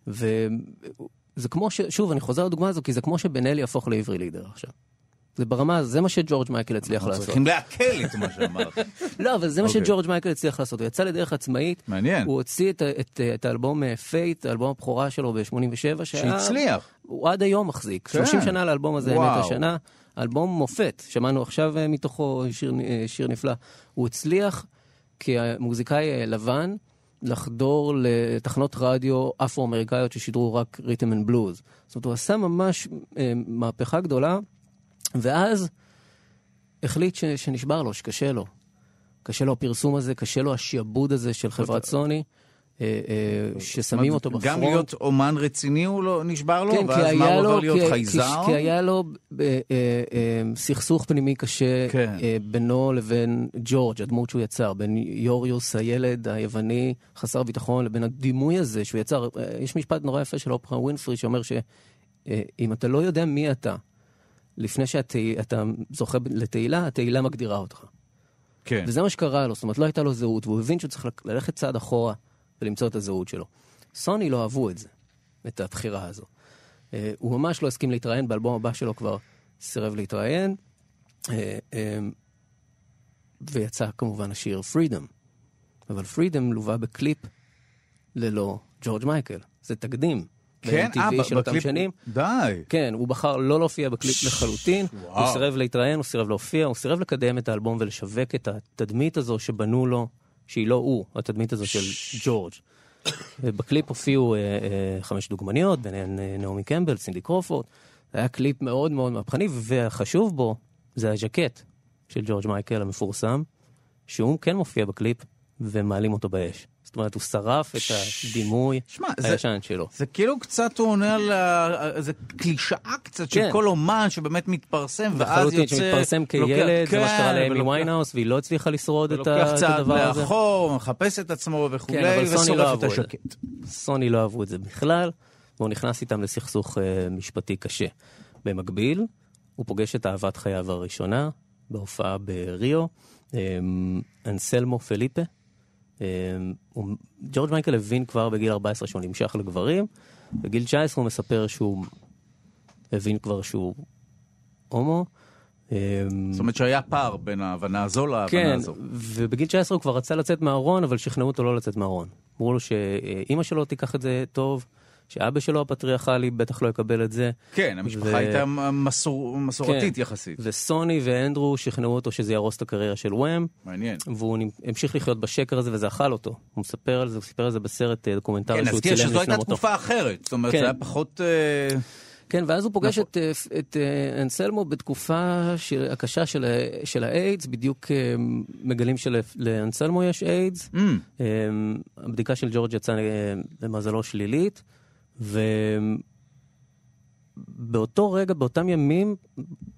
וזה כמו ש... שוב, אני חוזר לדוגמה הזו, כי זה כמו שבן אל יהפוך לעברי לידר עכשיו. זה ברמה, זה מה שג'ורג' מייקל הצליח אנחנו לעשות. צריכים לעכל את מה שאמרת. לא, אבל זה מה אוקיי. שג'ורג' מייקל הצליח לעשות. הוא יצא לדרך עצמאית, מעניין. הוא הוציא את, את, את האלבום Faith, האלבום הבכורה שלו ב-87, שהיה... שהצליח. הוא עד היום מחזיק. כן. 30 שנה לאלבום הזה. האמת, השנה. אלבום מופת, שמענו עכשיו אה, מתוכו שיר, אה, שיר נפלא. הוא הצליח כמוזיקאי אה, לבן לחדור לתחנות רדיו אפרו-אמריקאיות ששידרו רק rhythm and blues. זאת אומרת, הוא עשה ממש אה, מהפכה גדולה, ואז החליט ש, שנשבר לו, שקשה לו. קשה לו הפרסום הזה, קשה לו השיעבוד הזה של חברת סוני, אה, אה, ששמים אותו ב front. גם להיות אומן רציני הוא לא נשבר לו, כן, ואז מה הוא עובר להיות כי, חייזר? כי, היה לו אה, סכסוך פנימי קשה כן. בינו לבין ג'ורג', הדמות שהוא יצר, בין יוריוס הילד היווני חסר ביטחון לבין הדימוי הזה שהוא יצר. יש משפט נורא יפה של אופרה ווינפרי שאומר שאם אתה לא יודע מי אתה, לפני שאתה זוכה לתהילה, התהילה מגדירה אותך. כן. וזה מה שקרה לו, זאת אומרת, לא הייתה לו זהות, והוא הבין שהוא צריך ללכת צעד אחורה ולמצוא את הזהות שלו. סוני לא אהבו את זה, את הבחירה הזו. אה, הוא ממש לא הסכים להתראיין, באלבום הבא שלו כבר סירב להתראיין, אה, אה, ויצא כמובן השיר Freedom. אבל Freedom לווה בקליפ ללא ג'ורג' מייקל. זה תקדים. כן, אה, ב-MTV של אותם שנים. די. כן, הוא בחר לא להופיע בקליפ לחלוטין, וואו. הוא סירב להתראיין, הוא סירב להופיע, הוא סירב לקדם את האלבום ולשווק את התדמית הזו שבנו לו, שהיא לא הוא, התדמית הזו של ג'ורג'. בקליפ הופיעו אה, אה, חמש דוגמניות, ביניהן אה, נעמי קמבל, סינדי קרופורד. זה היה קליפ מאוד מאוד מהפכני, והחשוב בו זה הז'קט של ג'ורג' מייקל המפורסם, שהוא כן מופיע בקליפ, ומעלים אותו באש. זאת אומרת, הוא שרף את הדימוי זה- הישן שלו. זה כאילו קצת הוא עונה על ה- איזה קלישאה קצת של כן. כל אומן שבאמת מתפרסם, ואז לחלוטין, יוצא... שמתפרסם לוקח- כילד, זה מה שקרה כן, לאמי ויינהאוס, והיא לא הצליחה לשרוד את ה- ולוקח את צעד הדבר הזה. לאחור, מחפש את עצמו כן, וכולי, אבל סוני לא ושורף את. השקט. סוני לא אהבו את זה בכלל, והוא נכנס איתם לסכסוך אה, משפטי קשה. במקביל, הוא פוגש את אהבת חייו הראשונה בהופעה בריו, אה, אנסלמו פליפה. הוא- ג'ורג' מייקל הבין כבר בגיל 14 שהוא נמשך לגברים, בגיל 19 הוא מספר שהוא הבין כבר שהוא הומו. אה, זאת אומרת שהיה פער בין ההבנה הזו להבנה כן, הזו. ובגיל 19 הוא כבר רצה לצאת מהארון, אבל שכנעו אותו לא לצאת מהארון. אמרו לו שאימא שלו תיקח את זה טוב, שאבא שלו הפטריארכלי בטח לא יקבל את זה. כן, המשפחה ו- הייתה מסור- מסורתית כן. יחסית. וסוני ואנדרו שכנעו אותו שזה יהרוס את הקריירה של וואם, מעניין. והוא המשיך לחיות בשקר הזה וזה אכל אותו. הוא מספר על זה, הוא סיפר על זה בסרט אה, דוקומנטרי כן, שהוא נזכיר צילם שזו לפני הייתה מותו. תקופה אחרת. זאת אומרת, כן. זה היה פחות... אה, כן, ואז הוא פוגש נכון. את, אה, את אנסלמו בתקופה של, הקשה של, של האיידס, בדיוק מגלים שלאנסלמו יש איידס. mm, הבדיקה של ג'ורג' יצאה אה, למזלו שלילית, ובאותו רגע, באותם ימים,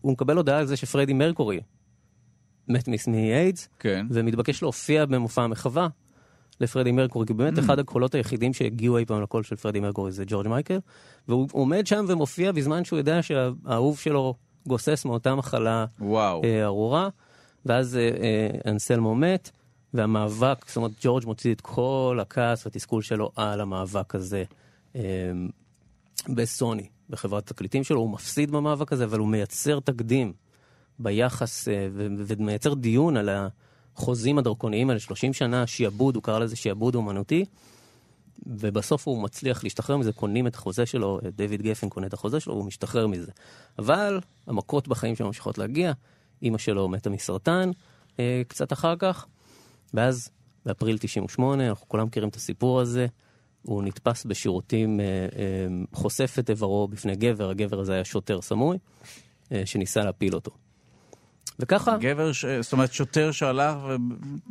הוא מקבל הודעה על זה שפרדי מרקורי מת מאיידס, כן. ומתבקש להופיע במופע המחווה לפרדי מרקורי, כי באמת אחד הקולות היחידים שהגיעו אי פעם לקול של פרדי מרקורי זה ג'ורג' מייקל, והוא עומד שם ומופיע בזמן שהוא יודע שהאהוב שלו גוסס מאותה מחלה. אה, ארורה, ואז אה, אה, אנסלמו מת, והמאבק, זאת אומרת, ג'ורג' מוציא את כל הכעס והתסכול שלו על המאבק הזה בסוני, בחברת התקליטים שלו, הוא מפסיד במאבק הזה, אבל הוא מייצר תקדים ביחס, אה, ומייצר דיון על החוזים הדרקוניים האלה, 30 שנה, שיעבוד, הוא קרא לזה שיעבוד אומנותי, ובסוף הוא מצליח להשתחרר מזה, קונים את החוזה שלו, דיוויד גפן קונה את החוזה שלו, והוא משתחרר מזה. אבל המכות בחיים שלו ממשיכות להגיע, אימא שלו מתה מסרטן אה, קצת אחר כך, ואז באפריל 98, אנחנו כולם מכירים את הסיפור הזה, הוא נתפס בשירותים, אה, אה, חושף את איברו בפני גבר, הגבר הזה היה שוטר סמוי, אה, שניסה להפיל אותו. וככה, גבר, ש... זאת אומרת שוטר שהלך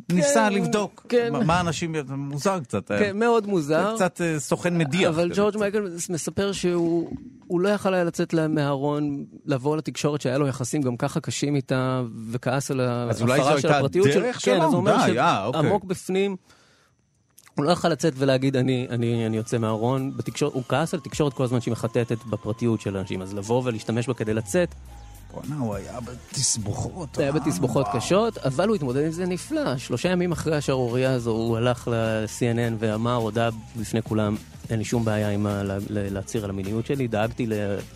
וניסה כן, לבדוק כן. מה- אנשים, מוזר קצת. כן, מאוד מוזר. קצת סוכן מדיח. אבל ג'ורג' קצת. מייקל מספר שהוא הוא לא יכל היה לצאת מהארון, לבוא לתקשורת שהיה לו יחסים גם ככה קשים איתה, וכעס על אז אולי ההפרה זו של הייתה הפרטיות שלו. הדרך כן, שלו? אז הוא אומר אה, אוקיי. שעמוק בפנים, הוא לא יכל לצאת ולהגיד, אני, אני, אני יוצא מהארון. בתקשורת, הוא כעס על תקשורת כל הזמן שהיא מחטטת בפרטיות של אנשים, אז לבוא ולהשתמש בה כדי לצאת, בואנה, הוא היה בתסבוכות. זה היה אה, בתסבוכות. קשות, אבל הוא התמודד עם זה נפלא. שלושה ימים אחרי השערורייה הזו, הוא הלך ל-CNN ואמר, הודה בפני כולם, אין לי שום בעיה עם ה- לה- לה- להצהיר על המיניות שלי, דאגתי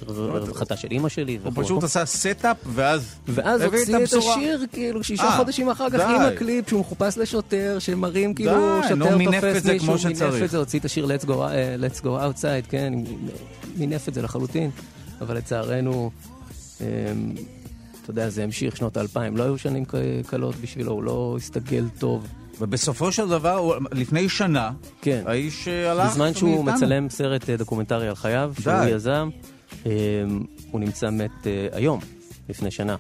לרווחתה של אימא שלי. הוא וכו'. פשוט עשה step up, ואז... ואז הביא הוציא את הבשורה. השיר, כאילו, שישה אה, חודשים אחר כך, די. עם הקליפ, שהוא מחופש לשוטר, שמראים כאילו, די, נו, שוטר מינף תופס זה מישהו, כמו מינף שצריך. את זה, הוציא את השיר Let's Go, אה, Let's Go Outside, כן, מינף את זה לחלוטין, אבל לצערנו, אתה יודע, זה המשיך שנות האלפיים, לא היו שנים קלות בשבילו, הוא לא הסתגל טוב. ובסופו של דבר, לפני שנה, כן. האיש אה, הלך בזמן שהוא מאיתנו. מצלם סרט אה, דוקומנטרי על חייו, שהוא די. יזם, אה, הוא נמצא מת אה, היום, לפני שנה,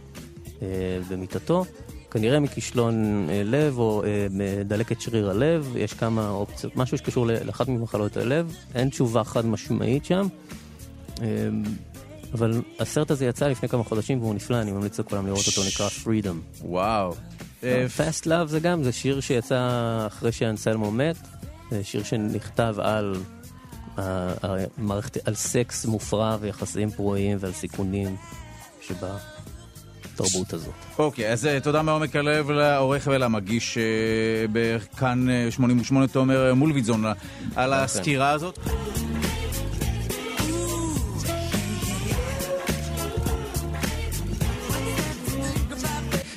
במיטתו. כנראה מכישלון לב או מדלקת שריר הלב, יש כמה אופציות, משהו שקשור לאחת ממחלות הלב, אין תשובה חד משמעית שם. אה, אבל הסרט הזה יצא לפני כמה חודשים והוא נפלא, אני ממליץ לכולם לראות אותו, נקרא Freedom. וואו. אה, Fast Love זה גם, זה שיר שיצא אחרי שאנסלמו מת, זה שיר שנכתב על המערכת, על סקס מופרע ויחסים פרועים ועל סיכונים שבתרבות הזאת. אוקיי, אז אה, תודה מעומק הלב לעורך ולמגיש אה, בכאן אה, 88, תומר מולביטזון, על הסקירה הזאת.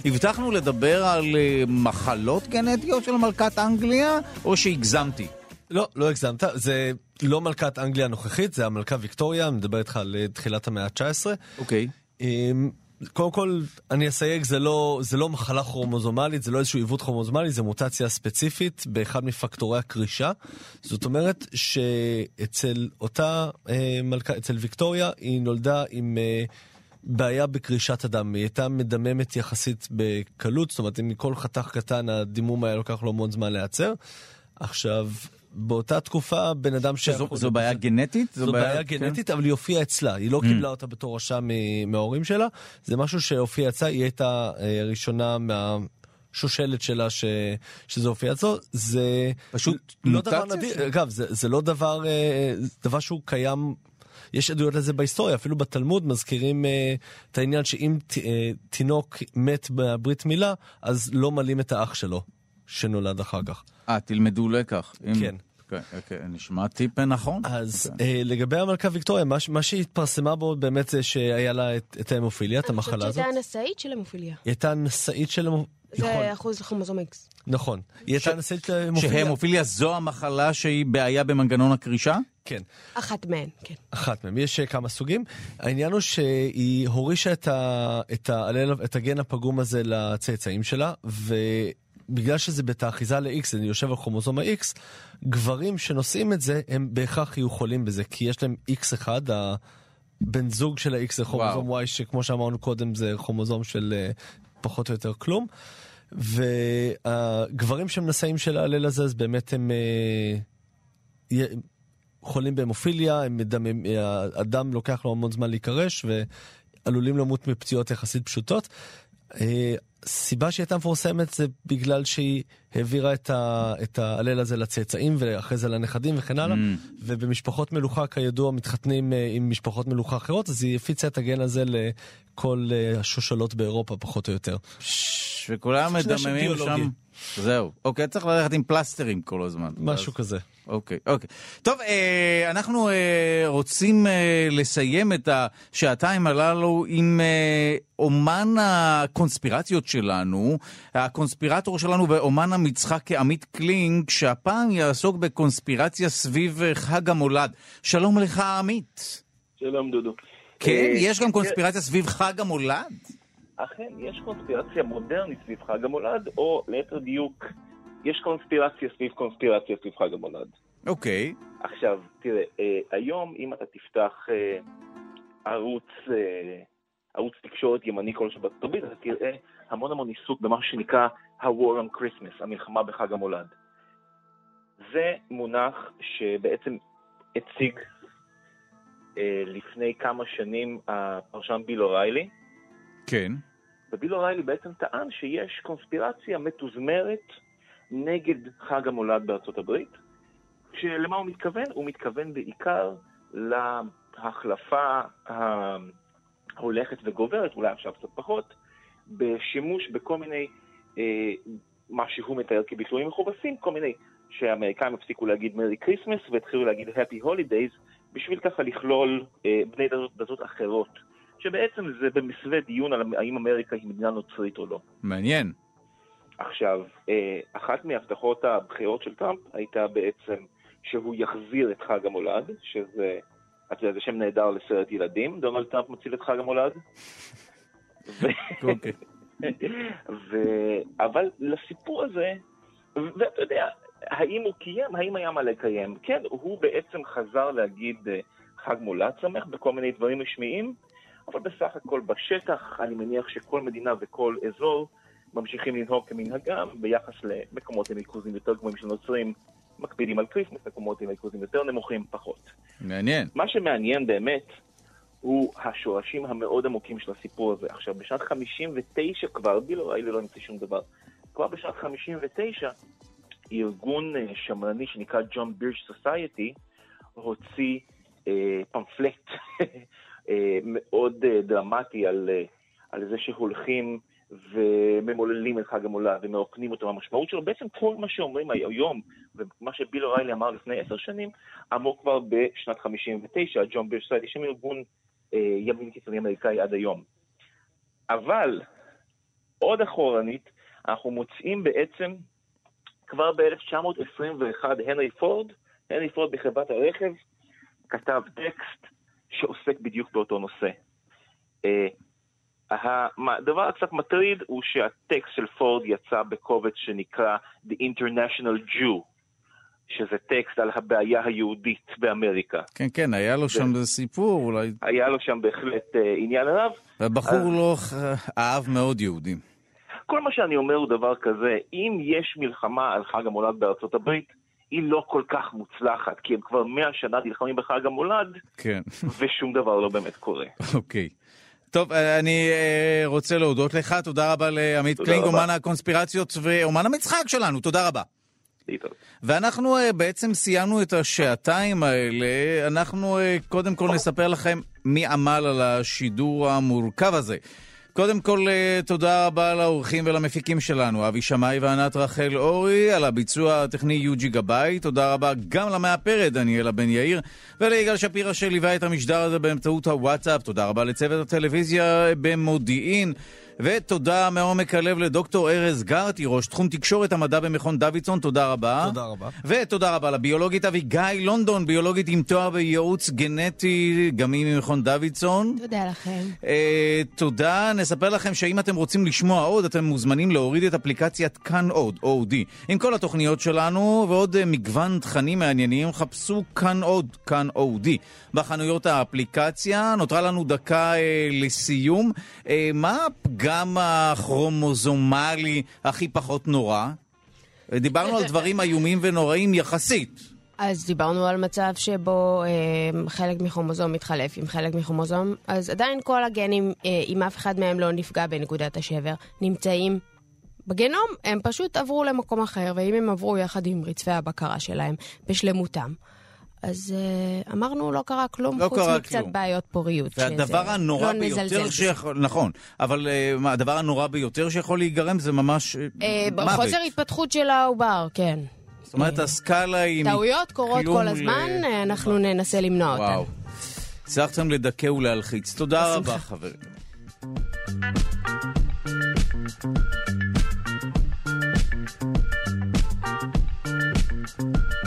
הבטחנו לדבר על אה, מחלות גנטיות של מלכת אנגליה, או שהגזמתי? לא, לא הגזמת, זה לא מלכת אנגליה הנוכחית, זה המלכה ויקטוריה, אני מדבר איתך על אה, תחילת המאה ה-19. אוקיי. אמ, קודם כל, אני אסייג, זה לא, זה לא מחלה כרומוזומלית, זה לא איזשהו עיוות כרומוזומלי, זה מוטציה ספציפית באחד מפקטורי הקרישה. זאת אומרת שאצל אותה אה, מלכה, אצל ויקטוריה, היא נולדה עם אה, בעיה בקרישת הדם. היא הייתה מדממת יחסית בקלות, זאת אומרת, אם מכל חתך קטן הדימום היה לוקח לו המון זמן להיעצר. עכשיו, באותה תקופה, בן אדם ש... שזו זו בעיה גנטית? זו בעיה כן? גנטית, אבל היא הופיעה אצלה, היא לא קיבלה אותה בתור רשם מ- מההורים שלה, זה משהו שהופיע אצלה, היא הייתה אה, הראשונה מהשושלת שלה ש... שזה הופיע אצלו, זה פשוט לא דבר נדיר, אגב, זה, זה לא דבר, אה, דבר שהוא קיים. יש עדויות לזה בהיסטוריה, אפילו בתלמוד מזכירים אה, את העניין שאם ת, אה, תינוק מת בברית מילה, אז לא מלאים את האח שלו, שנולד אחר כך. אה, תלמדו לקח. אם- כן. כן, אוקיי, נשמע טיפ נכון. אז אוקיי. אה, לגבי המלכה ויקטוריה, מה, מה שהתפרסמה בו באמת זה שהיה לה את, את ההמופיליה, את אני המחלה חושבת הזאת. שזה הנשאית של המופיליה. היא הייתה נשאית של המופיליה. זה אחוז כרומוזום איקס. נכון. היא הייתה נשאית המופיליה. שהמופיליה זו המחלה שהיא בעיה במנגנון הקרישה? כן. אחת מהן, כן. אחת מהם, יש אה, כמה סוגים. העניין הוא שהיא הורישה את, ה, את, האלל, את הגן הפגום הזה לצאצאים שלה, ובגלל שזה בתאחיזה ל-X, זה יושב על כרומוזום ה-X, גברים שנושאים את זה, הם בהכרח יהיו חולים בזה, כי יש להם X1, הבן זוג של ה-X זה כרומוזום Y, שכמו שאמרנו קודם, זה כרומוזום של אה, פחות או יותר כלום. והגברים שהם נשאים של ההלל הזה, אז באמת הם... אה, חולים בהמופיליה, הם הדם לוקח לו המון זמן להיקרש ועלולים למות מפציעות יחסית פשוטות. אה, סיבה שהיא הייתה מפורסמת זה בגלל שהיא העבירה את, ה, את ההלל הזה לצאצאים ואחרי זה לנכדים וכן הלאה. Mm. ובמשפחות מלוכה כידוע מתחתנים אה, עם משפחות מלוכה אחרות אז היא הפיצה את הגן הזה לכל אה, השושלות באירופה פחות או יותר. ש- וכולם מדממים. שם. זהו. אוקיי, צריך ללכת עם פלסטרים כל הזמן. משהו אז- כזה. אוקיי, אוקיי. טוב, אה, אנחנו אה, רוצים אה, לסיים את השעתיים הללו עם אה, אומן הקונספירציות שלנו, הקונספירטור שלנו ואומן המצחק עמית קלינג, שהפעם יעסוק בקונספירציה סביב חג המולד. שלום לך, עמית. שלום דודו. כן, אה, יש גם קונספירציה סביב חג המולד? אכן, יש קונספירציה מודרנית סביב חג המולד, או ליתר דיוק, יש קונספירציה סביב קונספירציה סביב חג המולד. אוקיי. עכשיו, תראה, אה, היום אם אתה תפתח אה, ערוץ, אה, ערוץ תקשורת ימני כלשהו בארצות הברית, אתה תראה המון המון עיסוק במה שנקרא ה-War on Christmas, המלחמה בחג המולד. זה מונח שבעצם הציג לפני כמה שנים הפרשן ביל אוריילי, כן. וביל אוריילי בעצם טען שיש קונספירציה מתוזמרת נגד חג המולד בארצות הברית, שלמה הוא מתכוון? הוא מתכוון בעיקר להחלפה ההולכת וגוברת, אולי עכשיו קצת פחות, בשימוש בכל מיני, אה, מה שהוא מתאר כביטויים מכובסים, כל מיני שהאמריקאים הפסיקו להגיד Merry Christmas והתחילו להגיד Happy Holidays, בשביל ככה לכלול אה, בני דתות, אחרות, שבעצם זה במסווה דיון על האם אמריקה היא מדינה נוצרית או לא. מעניין. עכשיו, אה, אחת מהבטחות הבחירות של טראמפ הייתה בעצם שהוא יחזיר את חג המולד, שזה, את יודעת, זה שם נהדר לסרט ילדים, דונלד טראמפ מציל את חג המולד. ו... אוקיי. ו... אבל לסיפור הזה, ואתה יודע, האם הוא קיים, האם היה מה לקיים? כן, הוא בעצם חזר להגיד אה, חג מולד שמח בכל מיני דברים רשמיים, אבל בסך הכל בשטח אני מניח שכל מדינה וכל אזור ממשיכים לנהוג כמנהגם ביחס למקומות עם ריכוזים יותר גבוהים של נוצרים מקפידים על Christmas, מקומות עם ריכוזים יותר נמוכים פחות. מעניין. מה שמעניין באמת הוא השורשים המאוד עמוקים של הסיפור הזה. עכשיו, בשנת 59 כבר, בילו ריילי לא נמצא שום דבר, כבר בשנת 59 ארגון אה, שמרני שנקרא John Birch Society הוציא אה, פמפלט מאוד אה, דרמטי על, אה, על זה שהולכים וממוללים את חג המולד ומרוקנים אותו מהמשמעות שלו. בעצם כל מה שאומרים היום, ומה שביל אוריילי אמר לפני עשר שנים, אמרו כבר בשנת 59, ג'ון בירש סיידי, שם ארגון אה, ימין קיצוני אמריקאי עד היום. אבל עוד אחורנית, אנחנו מוצאים בעצם כבר ב-1921 הנרי פורד, הנרי פורד בחברת הרכב, כתב טקסט שעוסק בדיוק באותו נושא. אה, הדבר הקצת מטריד הוא שהטקסט של פורד יצא בקובץ שנקרא The International Jew, שזה טקסט על הבעיה היהודית באמריקה. כן, כן, היה לו שם איזה סיפור, אולי... היה לו שם בהחלט אה, עניין רב. והבחור אז- לא אהב מאוד יהודים. כל מה שאני אומר הוא דבר כזה, אם יש מלחמה על חג המולד בארצות הברית, היא לא כל כך מוצלחת, כי הם כבר מאה שנה נלחמים בחג המולד, כן, ושום דבר לא באמת קורה. אוקיי. טוב, אני אה, רוצה להודות לך, תודה רבה לעמית תודה קלינג, רבה. אומן הקונספירציות ואומן המצחק שלנו, תודה רבה. להתראות. ואנחנו אה, בעצם סיימנו את השעתיים האלה. אנחנו אה, קודם כל נספר לכם מי עמל על השידור המורכב הזה. קודם כל, אה, תודה רבה לאורחים ולמפיקים שלנו, אבי שמאי וענת רחל אורי, על הביצוע הטכני יוג'י גבאי. תודה רבה גם למאפרת דניאלה בן יאיר, וליגאל שפירא שליווה את המשדר הזה באמצעות הוואטסאפ. תודה רבה לצוות הטלוויזיה במודיעין. ותודה מעומק הלב לדוקטור ארז גרטי, ראש תחום תקשורת המדע במכון דוידסון, תודה רבה. תודה רבה. ותודה רבה לביולוגית אביגיל לונדון, ביולוגית עם תואר בייעוץ גנטי, גם היא ממכון דוידסון. תודה לכם. אה, תודה. נספר לכם שאם אתם רוצים לשמוע עוד, אתם מוזמנים להוריד את אפליקציית כאן עוד, OD, עם כל התוכניות שלנו ועוד אה, מגוון תכנים מעניינים. חפשו כאן עוד, כאן OD. בחנויות האפליקציה, נותרה לנו דקה אה, לסיום. אה, מה הפגם הכרומוזומלי הכי פחות נורא? דיברנו על דברים איומים ונוראים יחסית. אז דיברנו על מצב שבו אה, חלק מכרומוזום מתחלף עם חלק מכרומוזום, אז עדיין כל הגנים, אה, אם אף אחד מהם לא נפגע בנקודת השבר, נמצאים בגנום, הם פשוט עברו למקום אחר, ואם הם עברו יחד עם רצפי הבקרה שלהם בשלמותם, אז uh, אמרנו, לא קרה כלום, לא חוץ קרה מקצת כלום. בעיות פוריות. והדבר שזה... הנורא לא ביותר שיכול... נכון, אבל uh, מה, הדבר הנורא ביותר שיכול להיגרם זה ממש uh, מוות. חוסר התפתחות של העובר, כן. זאת אומרת, הסקאלה היא... טעויות קורות כל הזמן, ל... אנחנו נכון. ננסה למנוע אותן. וואו. הצלחתם לדכא ולהלחיץ. תודה רבה, חברים. thank you